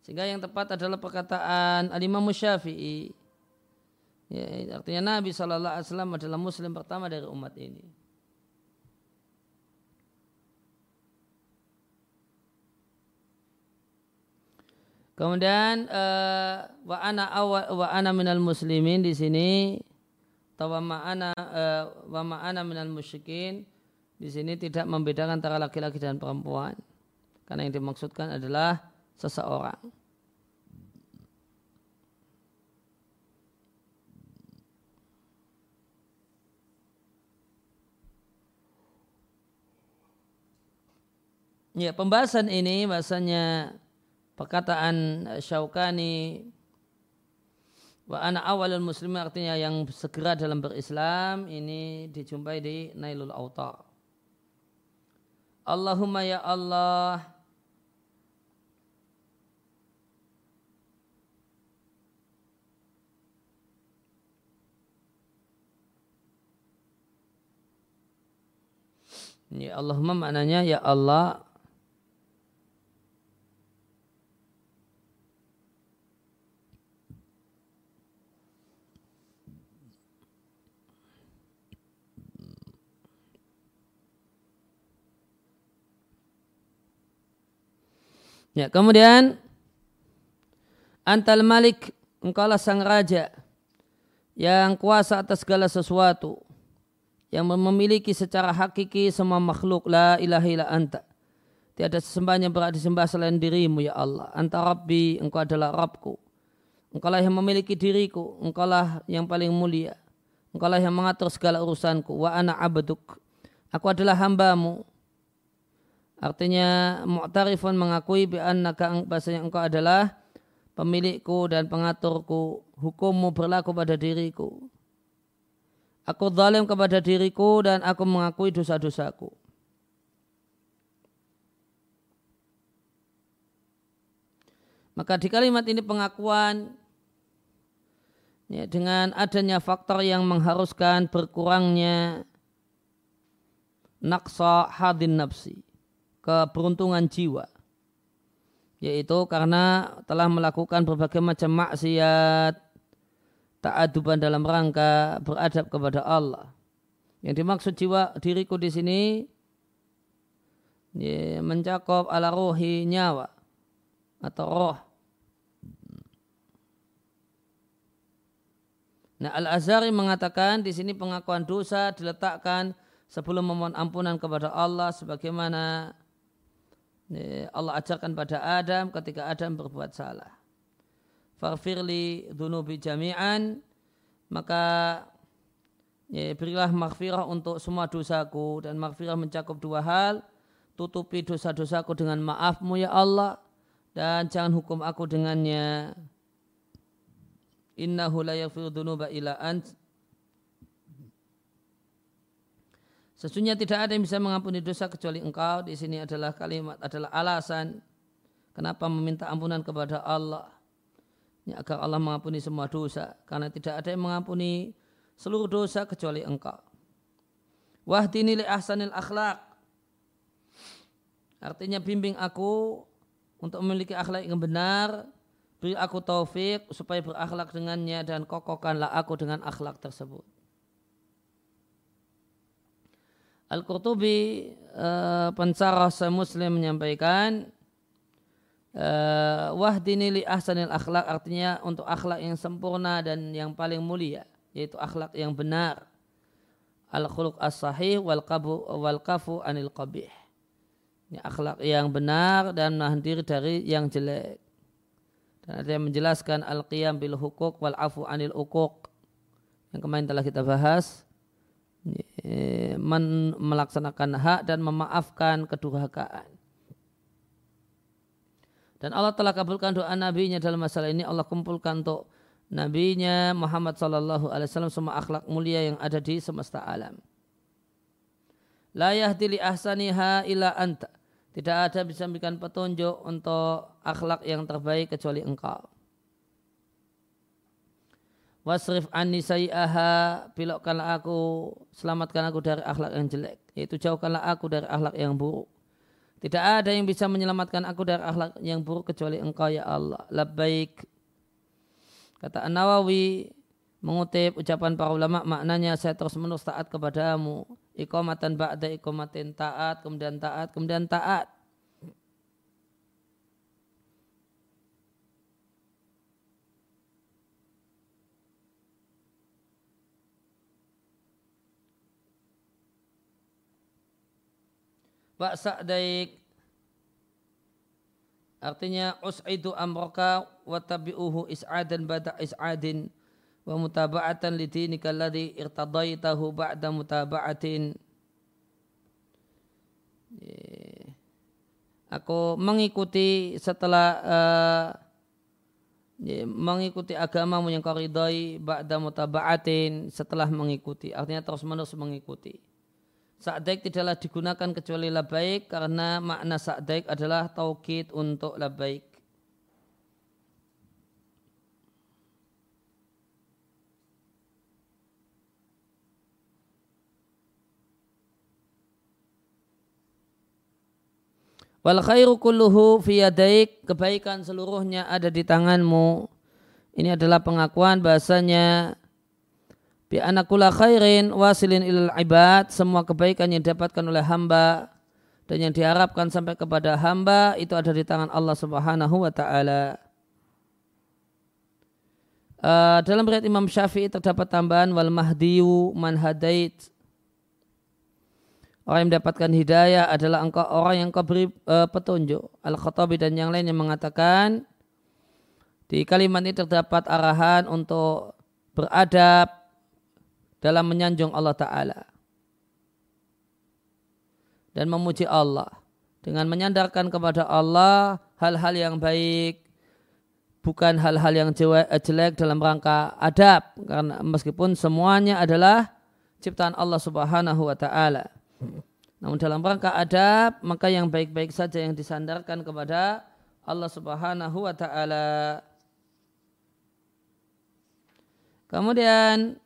Sehingga yang tepat adalah perkataan Al-Imam Syafi'i Ya, artinya Nabi Shallallahu Alaihi Wasallam adalah Muslim pertama dari umat ini. Kemudian uh, wa ana awa, wa ana minal muslimin di sini atau wa ma'ana uh, wa ma'ana minal musyrikin di sini tidak membedakan antara laki-laki dan perempuan karena yang dimaksudkan adalah seseorang. Ya, pembahasan ini bahasanya perkataan Syaukani wa ana awalul muslim artinya yang segera dalam berislam ini dijumpai di Nailul Autar. Allahumma ya Allah Ya Allahumma maknanya ya Allah Ya, kemudian Antal Malik, engkaulah sang raja yang kuasa atas segala sesuatu yang memiliki secara hakiki semua makhluk la ilaha illa anta. Tiada sesembahan yang berat disembah selain dirimu ya Allah. Anta Rabbi, engkau adalah Rabbku. Engkaulah yang memiliki diriku, engkaulah yang paling mulia. Engkaulah yang mengatur segala urusanku. Wa ana abduk. Aku adalah hambamu. Artinya mu'tarifun mengakui bi'annaka bahasanya engkau adalah pemilikku dan pengaturku. Hukummu berlaku pada diriku. Aku zalim kepada diriku dan aku mengakui dosa-dosaku. Maka di kalimat ini pengakuan ya, dengan adanya faktor yang mengharuskan berkurangnya naksa hadin nafsi keberuntungan jiwa yaitu karena telah melakukan berbagai macam maksiat ta'aduban dalam rangka beradab kepada Allah. Yang dimaksud jiwa diriku di sini ya, mencakup ala rohi nyawa atau roh. Nah Al-Azhari mengatakan di sini pengakuan dosa diletakkan sebelum memohon ampunan kepada Allah sebagaimana Allah ajarkan pada Adam ketika Adam berbuat salah. Farfirli dunubi jami'an. Maka ya, berilah maghfirah untuk semua dosaku. Dan maghfirah mencakup dua hal. Tutupi dosa-dosaku dengan maafmu ya Allah. Dan jangan hukum aku dengannya. Innahu la yaghfiru dunuba ila ant. Sesungguhnya tidak ada yang bisa mengampuni dosa kecuali engkau. Di sini adalah kalimat, adalah alasan kenapa meminta ampunan kepada Allah. Ya, agar Allah mengampuni semua dosa. Karena tidak ada yang mengampuni seluruh dosa kecuali engkau. Wahdini li ahsanil akhlak. Artinya bimbing aku untuk memiliki akhlak yang benar. Beri aku taufik supaya berakhlak dengannya dan kokohkanlah aku dengan akhlak tersebut. Al-Qurtubi uh, pencarah muslim menyampaikan uh, wahdini li ahsanil akhlak artinya untuk akhlak yang sempurna dan yang paling mulia yaitu akhlak yang benar. Al-khuluq as-sahih wal qabu wal kafu anil qabih. Ini akhlak yang benar dan menahan diri dari yang jelek. Dan ada yang menjelaskan al-qiyam bil hukuk wal afu anil ukuk yang kemarin telah kita bahas. Men melaksanakan hak dan memaafkan kedurhakaan. Dan Allah telah kabulkan doa nabinya dalam masalah ini. Allah kumpulkan untuk nabinya Muhammad sallallahu alaihi wasallam semua akhlak mulia yang ada di semesta alam. La yahdi li ahsaniha illa anta. Tidak ada bisa memberikan petunjuk untuk akhlak yang terbaik kecuali engkau wasrif anni sayi'aha bilokkanlah aku selamatkan aku dari akhlak yang jelek yaitu jauhkanlah aku dari akhlak yang buruk tidak ada yang bisa menyelamatkan aku dari akhlak yang buruk kecuali engkau ya Allah. Labbaik. Kata An-Nawawi mengutip ucapan para ulama maknanya saya terus menerus taat kepadamu. Ikomatan ba'da ikomatin taat kemudian taat kemudian taat Sa'daik Artinya us'idu amraka wa tabi'uhu is'adan bada is'adin wa mutaba'atan lidinika alladhi irtadaitahu ba'da mutaba'atin. Aku mengikuti setelah uh, mengikuti agamamu yang kau ridhoi ba'da mutaba'atin setelah mengikuti. Artinya terus menerus mengikuti. Sa'daik tidaklah digunakan kecuali labaik karena makna sa'daik adalah taukid untuk labaik. Wal khairu kulluhu fi yadaik, kebaikan seluruhnya ada di tanganmu. Ini adalah pengakuan bahasanya Bi anakula khairin wasilin ilal ibad. Semua kebaikan yang didapatkan oleh hamba dan yang diharapkan sampai kepada hamba itu ada di tangan Allah Subhanahu wa taala. Uh, dalam riwayat Imam Syafi'i terdapat tambahan wal mahdiyu man hadait. Orang yang mendapatkan hidayah adalah engkau orang yang kau beri uh, petunjuk. Al-Khattabi dan yang lain yang mengatakan di kalimat ini terdapat arahan untuk beradab dalam menyanjung Allah Ta'ala dan memuji Allah dengan menyandarkan kepada Allah hal-hal yang baik bukan hal-hal yang eh, jelek dalam rangka adab karena meskipun semuanya adalah ciptaan Allah Subhanahu wa taala. Namun dalam rangka adab maka yang baik-baik saja yang disandarkan kepada Allah Subhanahu wa taala. Kemudian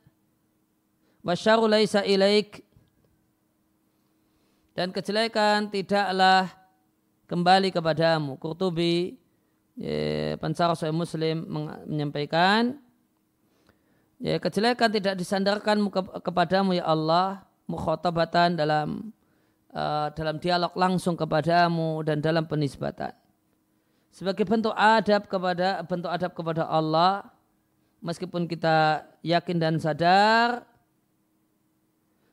wasyaru laisa ilaik. Dan kejelekan tidaklah kembali kepadamu. Qurtubi ya, pensara saya muslim menyampaikan ya, kejelekan tidak disandarkan ke, kepadamu ya Allah. Mukhotabatan dalam uh, dalam dialog langsung kepadamu dan dalam penisbatan. Sebagai bentuk adab kepada bentuk adab kepada Allah meskipun kita yakin dan sadar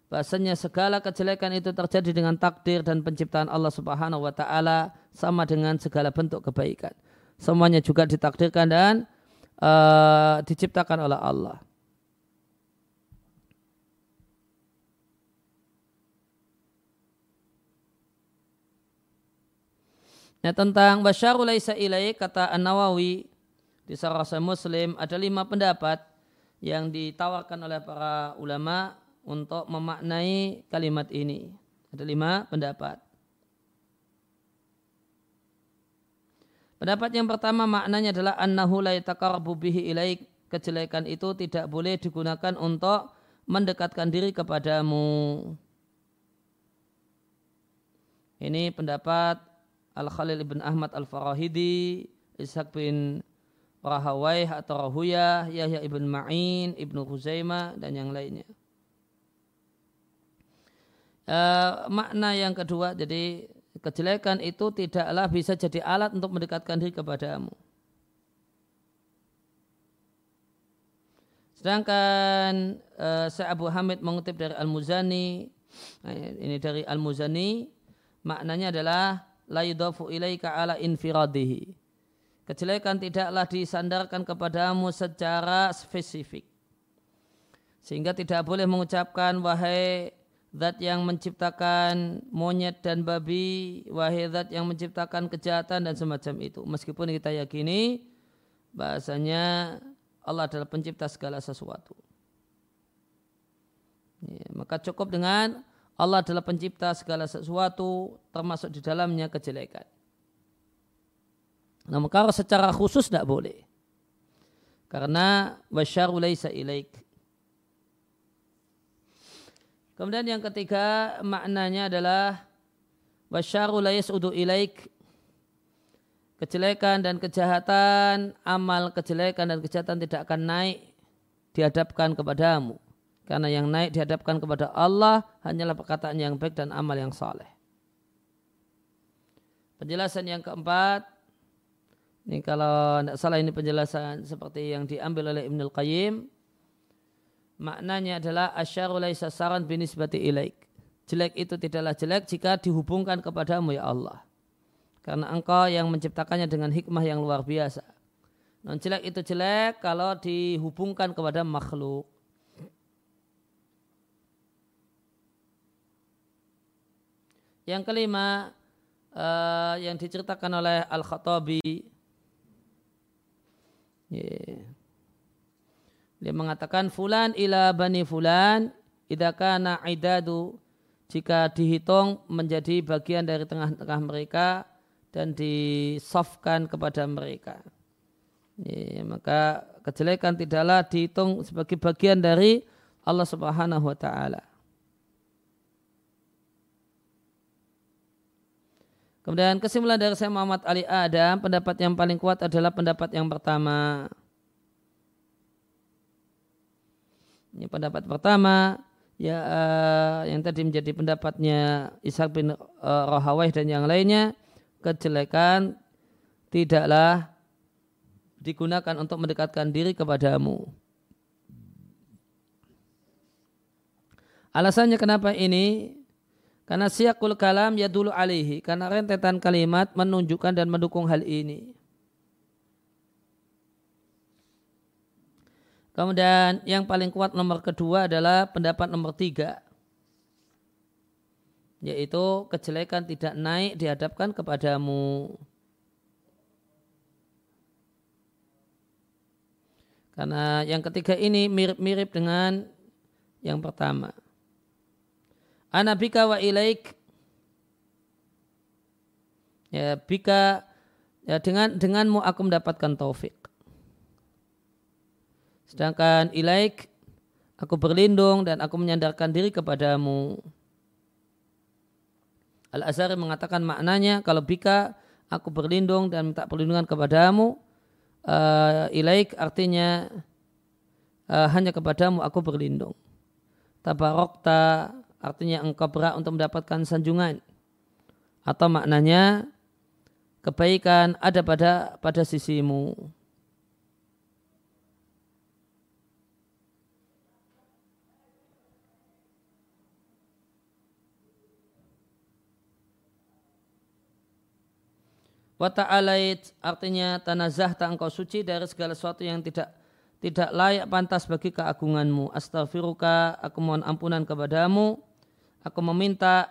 bahasanya segala kejelekan itu terjadi dengan takdir dan penciptaan Allah Subhanahu wa taala sama dengan segala bentuk kebaikan. Semuanya juga ditakdirkan dan uh, diciptakan oleh Allah. Nah tentang basyarul laisa ilai kata An-Nawawi di Sarasa Muslim ada lima pendapat yang ditawarkan oleh para ulama untuk memaknai kalimat ini. Ada lima pendapat. Pendapat yang pertama maknanya adalah annahu la bihi ilaik. Kejelekan itu tidak boleh digunakan untuk mendekatkan diri kepadamu. Ini pendapat Al-Khalil ibn Ahmad Al-Farahidi, Ishaq bin Rahawaih atau Rahuyah, Yahya ibn Ma'in, Ibnu Huzaimah, dan yang lainnya. Uh, makna yang kedua, jadi kejelekan itu tidaklah bisa jadi alat untuk mendekatkan diri kepadamu. Sedangkan uh, Abu Hamid mengutip dari Al-Muzani, nah, ini dari Al-Muzani, maknanya adalah la yudafu ilaika ala infiradihi. Kejelekan tidaklah disandarkan kepadamu secara spesifik. Sehingga tidak boleh mengucapkan wahai zat yang menciptakan monyet dan babi, wahai zat yang menciptakan kejahatan dan semacam itu. Meskipun kita yakini bahasanya Allah adalah pencipta segala sesuatu. Ya, maka cukup dengan Allah adalah pencipta segala sesuatu termasuk di dalamnya kejelekan. Namun kalau secara khusus tidak boleh. Karena wasyaru laisa ilaik. Kemudian yang ketiga maknanya adalah wasyaru la yas'udu ilaik kejelekan dan kejahatan, amal kejelekan dan kejahatan tidak akan naik dihadapkan kepadamu. Karena yang naik dihadapkan kepada Allah hanyalah perkataan yang baik dan amal yang saleh. Penjelasan yang keempat, ini kalau tidak salah ini penjelasan seperti yang diambil oleh Ibnul Qayyim, maknanya adalah asyaru laisa saran binisbati ilaik. Jelek itu tidaklah jelek jika dihubungkan kepadamu ya Allah. Karena engkau yang menciptakannya dengan hikmah yang luar biasa. Non jelek itu jelek kalau dihubungkan kepada makhluk. Yang kelima uh, yang diceritakan oleh Al-Khattabi. Dia mengatakan fulan ila bani fulan idakana idadu jika dihitung menjadi bagian dari tengah-tengah mereka dan disofkan kepada mereka. Ya, maka kejelekan tidaklah dihitung sebagai bagian dari Allah Subhanahu wa taala. Kemudian kesimpulan dari saya Muhammad Ali Adam, pendapat yang paling kuat adalah pendapat yang pertama. Ini pendapat pertama ya uh, yang tadi menjadi pendapatnya Ishaq bin uh, Rohawaih dan yang lainnya kejelekan tidaklah digunakan untuk mendekatkan diri kepadamu. Alasannya kenapa ini? Karena siakul kalam ya dulu alihi. Karena rentetan kalimat menunjukkan dan mendukung hal ini. Kemudian yang paling kuat nomor kedua adalah pendapat nomor tiga yaitu kejelekan tidak naik dihadapkan kepadamu. Karena yang ketiga ini mirip-mirip dengan yang pertama. Anabika wa ilaik ya bika ya dengan denganmu aku mendapatkan taufik. Sedangkan ilaik aku berlindung dan aku menyandarkan diri kepadamu. Al-Azhari mengatakan maknanya kalau bika aku berlindung dan minta perlindungan kepadamu uh, ilaik artinya uh, hanya kepadamu aku berlindung. Tabarokta artinya engkau berat untuk mendapatkan sanjungan. Atau maknanya kebaikan ada pada pada sisimu. Wa ta'alait artinya tanazah tak engkau suci dari segala sesuatu yang tidak tidak layak pantas bagi keagunganmu. Astaghfiruka, aku mohon ampunan kepadamu. Aku meminta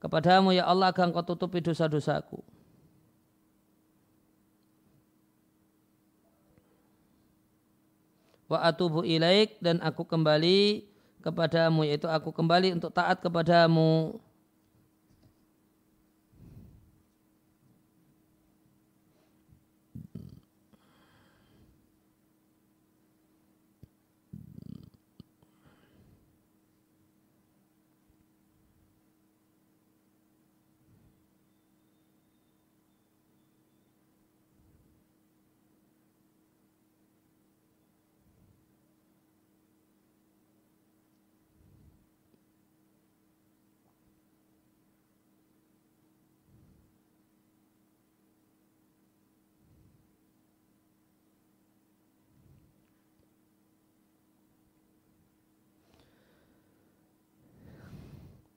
kepadamu ya Allah agar engkau tutupi dosa-dosaku. Wa atubu ilaik dan aku kembali kepadamu yaitu aku kembali untuk taat kepadamu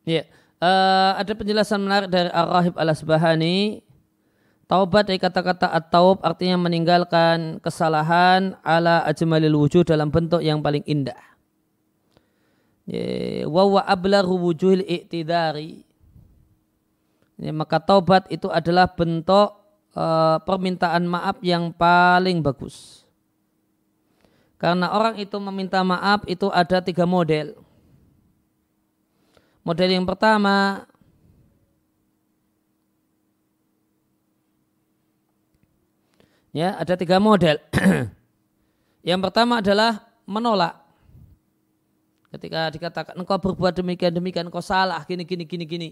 Ya, uh, ada penjelasan menarik dari Ar-Rahib Al-Asbahani. Taubat dari kata-kata at-taub artinya meninggalkan kesalahan ala ajmalil wujud dalam bentuk yang paling indah. Wa wa ablaru wujuhil i'tidari. Ya, maka taubat itu adalah bentuk uh, permintaan maaf yang paling bagus. Karena orang itu meminta maaf itu ada tiga model. Model yang pertama ya ada tiga model. (clears throat) yang pertama adalah menolak. Ketika dikatakan engkau berbuat demikian demikian engkau salah gini gini gini gini.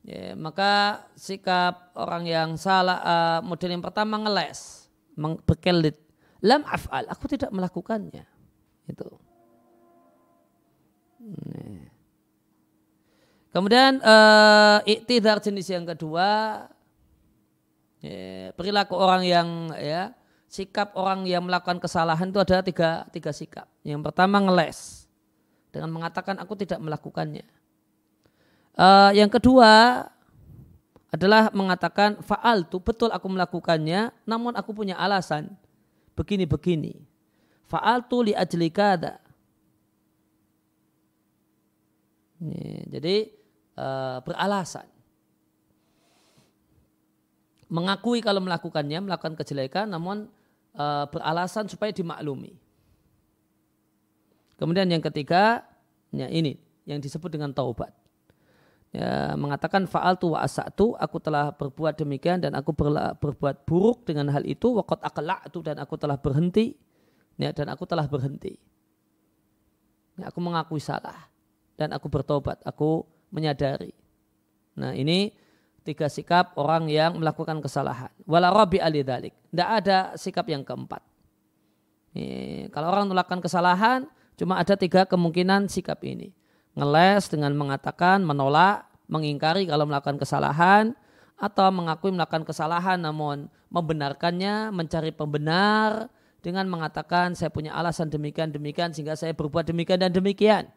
Ya, maka sikap orang yang salah uh, model yang pertama ngeles, berkelit. Lam af'al, aku tidak melakukannya. Itu. Nih. Kemudian uh, iktidar jenis yang kedua ya, perilaku orang yang ya sikap orang yang melakukan kesalahan itu ada tiga, tiga sikap. Yang pertama ngeles dengan mengatakan aku tidak melakukannya. Uh, yang kedua adalah mengatakan faal tu betul aku melakukannya, namun aku punya alasan begini begini. Faal tu li ajli kada. Jadi Eh, beralasan. Mengakui kalau melakukannya, melakukan kejelekan, namun uh, beralasan supaya dimaklumi. Kemudian yang ketiga, ya ini yang disebut dengan taubat. Ya, mengatakan faal tu wa asatu, aku telah berbuat demikian dan aku berla, berbuat buruk dengan hal itu, wakot tu dan aku telah berhenti, ya, dan aku telah berhenti. Ya, aku mengakui salah dan aku bertobat, aku menyadari. Nah ini tiga sikap orang yang melakukan kesalahan. Wala rabbi alidalik. Tidak ada sikap yang keempat. Ini, kalau orang melakukan kesalahan, cuma ada tiga kemungkinan sikap ini. Ngeles dengan mengatakan, menolak, mengingkari kalau melakukan kesalahan, atau mengakui melakukan kesalahan namun membenarkannya, mencari pembenar dengan mengatakan saya punya alasan demikian demikian sehingga saya berbuat demikian dan demikian.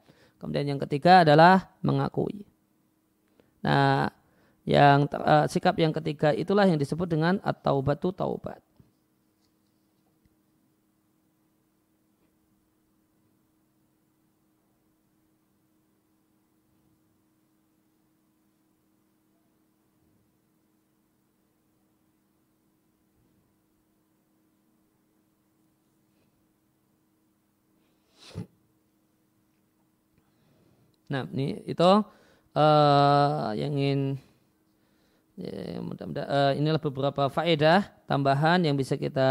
Kemudian yang ketiga adalah mengakui. Nah, yang uh, sikap yang ketiga itulah yang disebut dengan at-taubatu taubat. Nah, ini itu uh, yang ingin ya, mudah-mudahan uh, inilah beberapa faedah tambahan yang bisa kita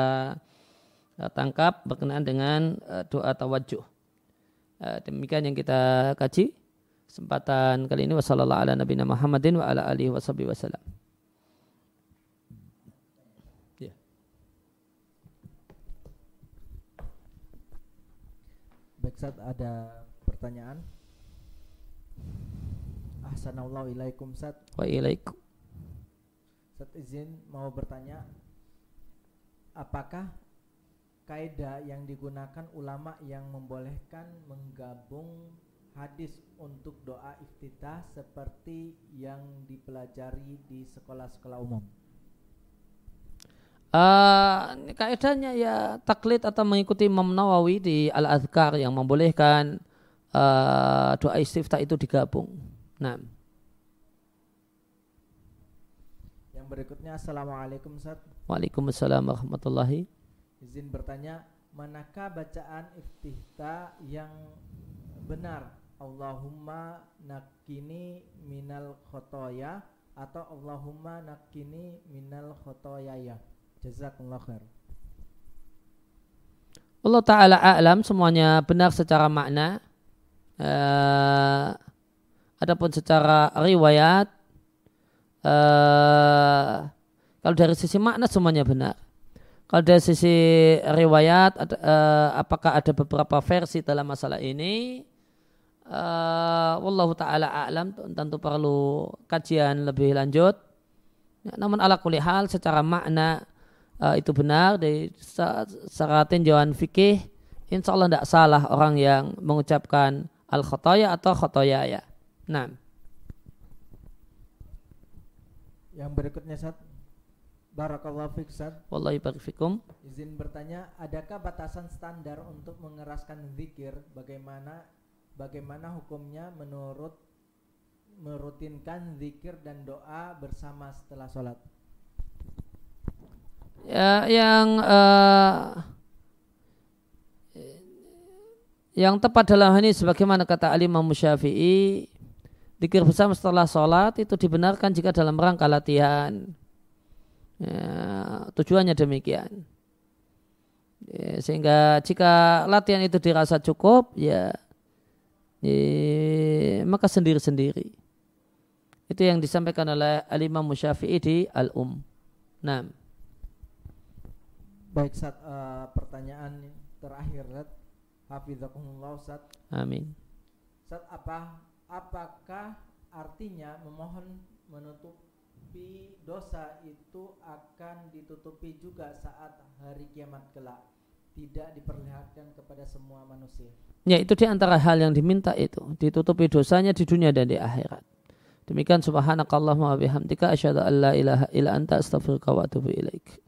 uh, tangkap berkenaan dengan uh, doa tawajuh. Uh, demikian yang kita kaji kesempatan kali ini wasallallahu ala nabiyina Muhammadin wa ala alihi wasallam. Ya. Baik, saat ada pertanyaan. Ahsanallahu ilaikum Sat. Wa ilaikum. Sat izin mau bertanya apakah kaidah yang digunakan ulama yang membolehkan menggabung hadis untuk doa iftitah seperti yang dipelajari di sekolah-sekolah umum? Uh, kaidahnya ya taklid atau mengikuti Imam Nawawi di Al-Azkar yang membolehkan uh, doa istiftah itu digabung. Nah. Yang berikutnya Assalamualaikum Ustaz. Waalaikumsalam warahmatullahi. Izin bertanya, manakah bacaan iftihta yang benar Allahumma nakini minal khotoya atau Allahumma nakini minal khotoyaya jazakallah khair Allah Ta'ala a'lam semuanya benar secara makna uh, adapun secara riwayat uh, kalau dari sisi makna semuanya benar kalau dari sisi riwayat, uh, apakah ada beberapa versi dalam masalah ini? Uh, Wallahu ta'ala a'lam tentu perlu kajian lebih lanjut. Ya, namun ala kulihal secara makna uh, itu benar dari secara tinjauan fikih insya Allah tidak salah orang yang mengucapkan al khotoya atau khotoya ya. Nah. Yang berikutnya saat Barakallahu fiik Wallahi fikum. Izin bertanya, adakah batasan standar untuk mengeraskan zikir? Bagaimana bagaimana hukumnya menurut merutinkan zikir dan doa bersama setelah sholat? Ya, yang uh, yang tepat dalam hal ini sebagaimana kata Ali Imam Zikir bersama setelah sholat itu dibenarkan jika dalam rangka latihan Ya, tujuannya demikian. Ya, sehingga jika latihan itu dirasa cukup, ya, ya maka sendiri-sendiri. Itu yang disampaikan oleh Al-Imam Musyafi'i di Al-Um. Nah. Baik, saat uh, eh, pertanyaan terakhir, Zat. Hafizakumullah, Ustaz. Amin. Saat apa apakah artinya memohon menutup tapi dosa itu akan ditutupi juga saat hari kiamat kelak tidak diperlihatkan kepada semua manusia. Ya itu di antara hal yang diminta itu ditutupi dosanya di dunia dan di akhirat. Demikian subhanakallahumma wa bihamdika asyhadu an la ilaha illa anta astaghfiruka wa atubu ilaik.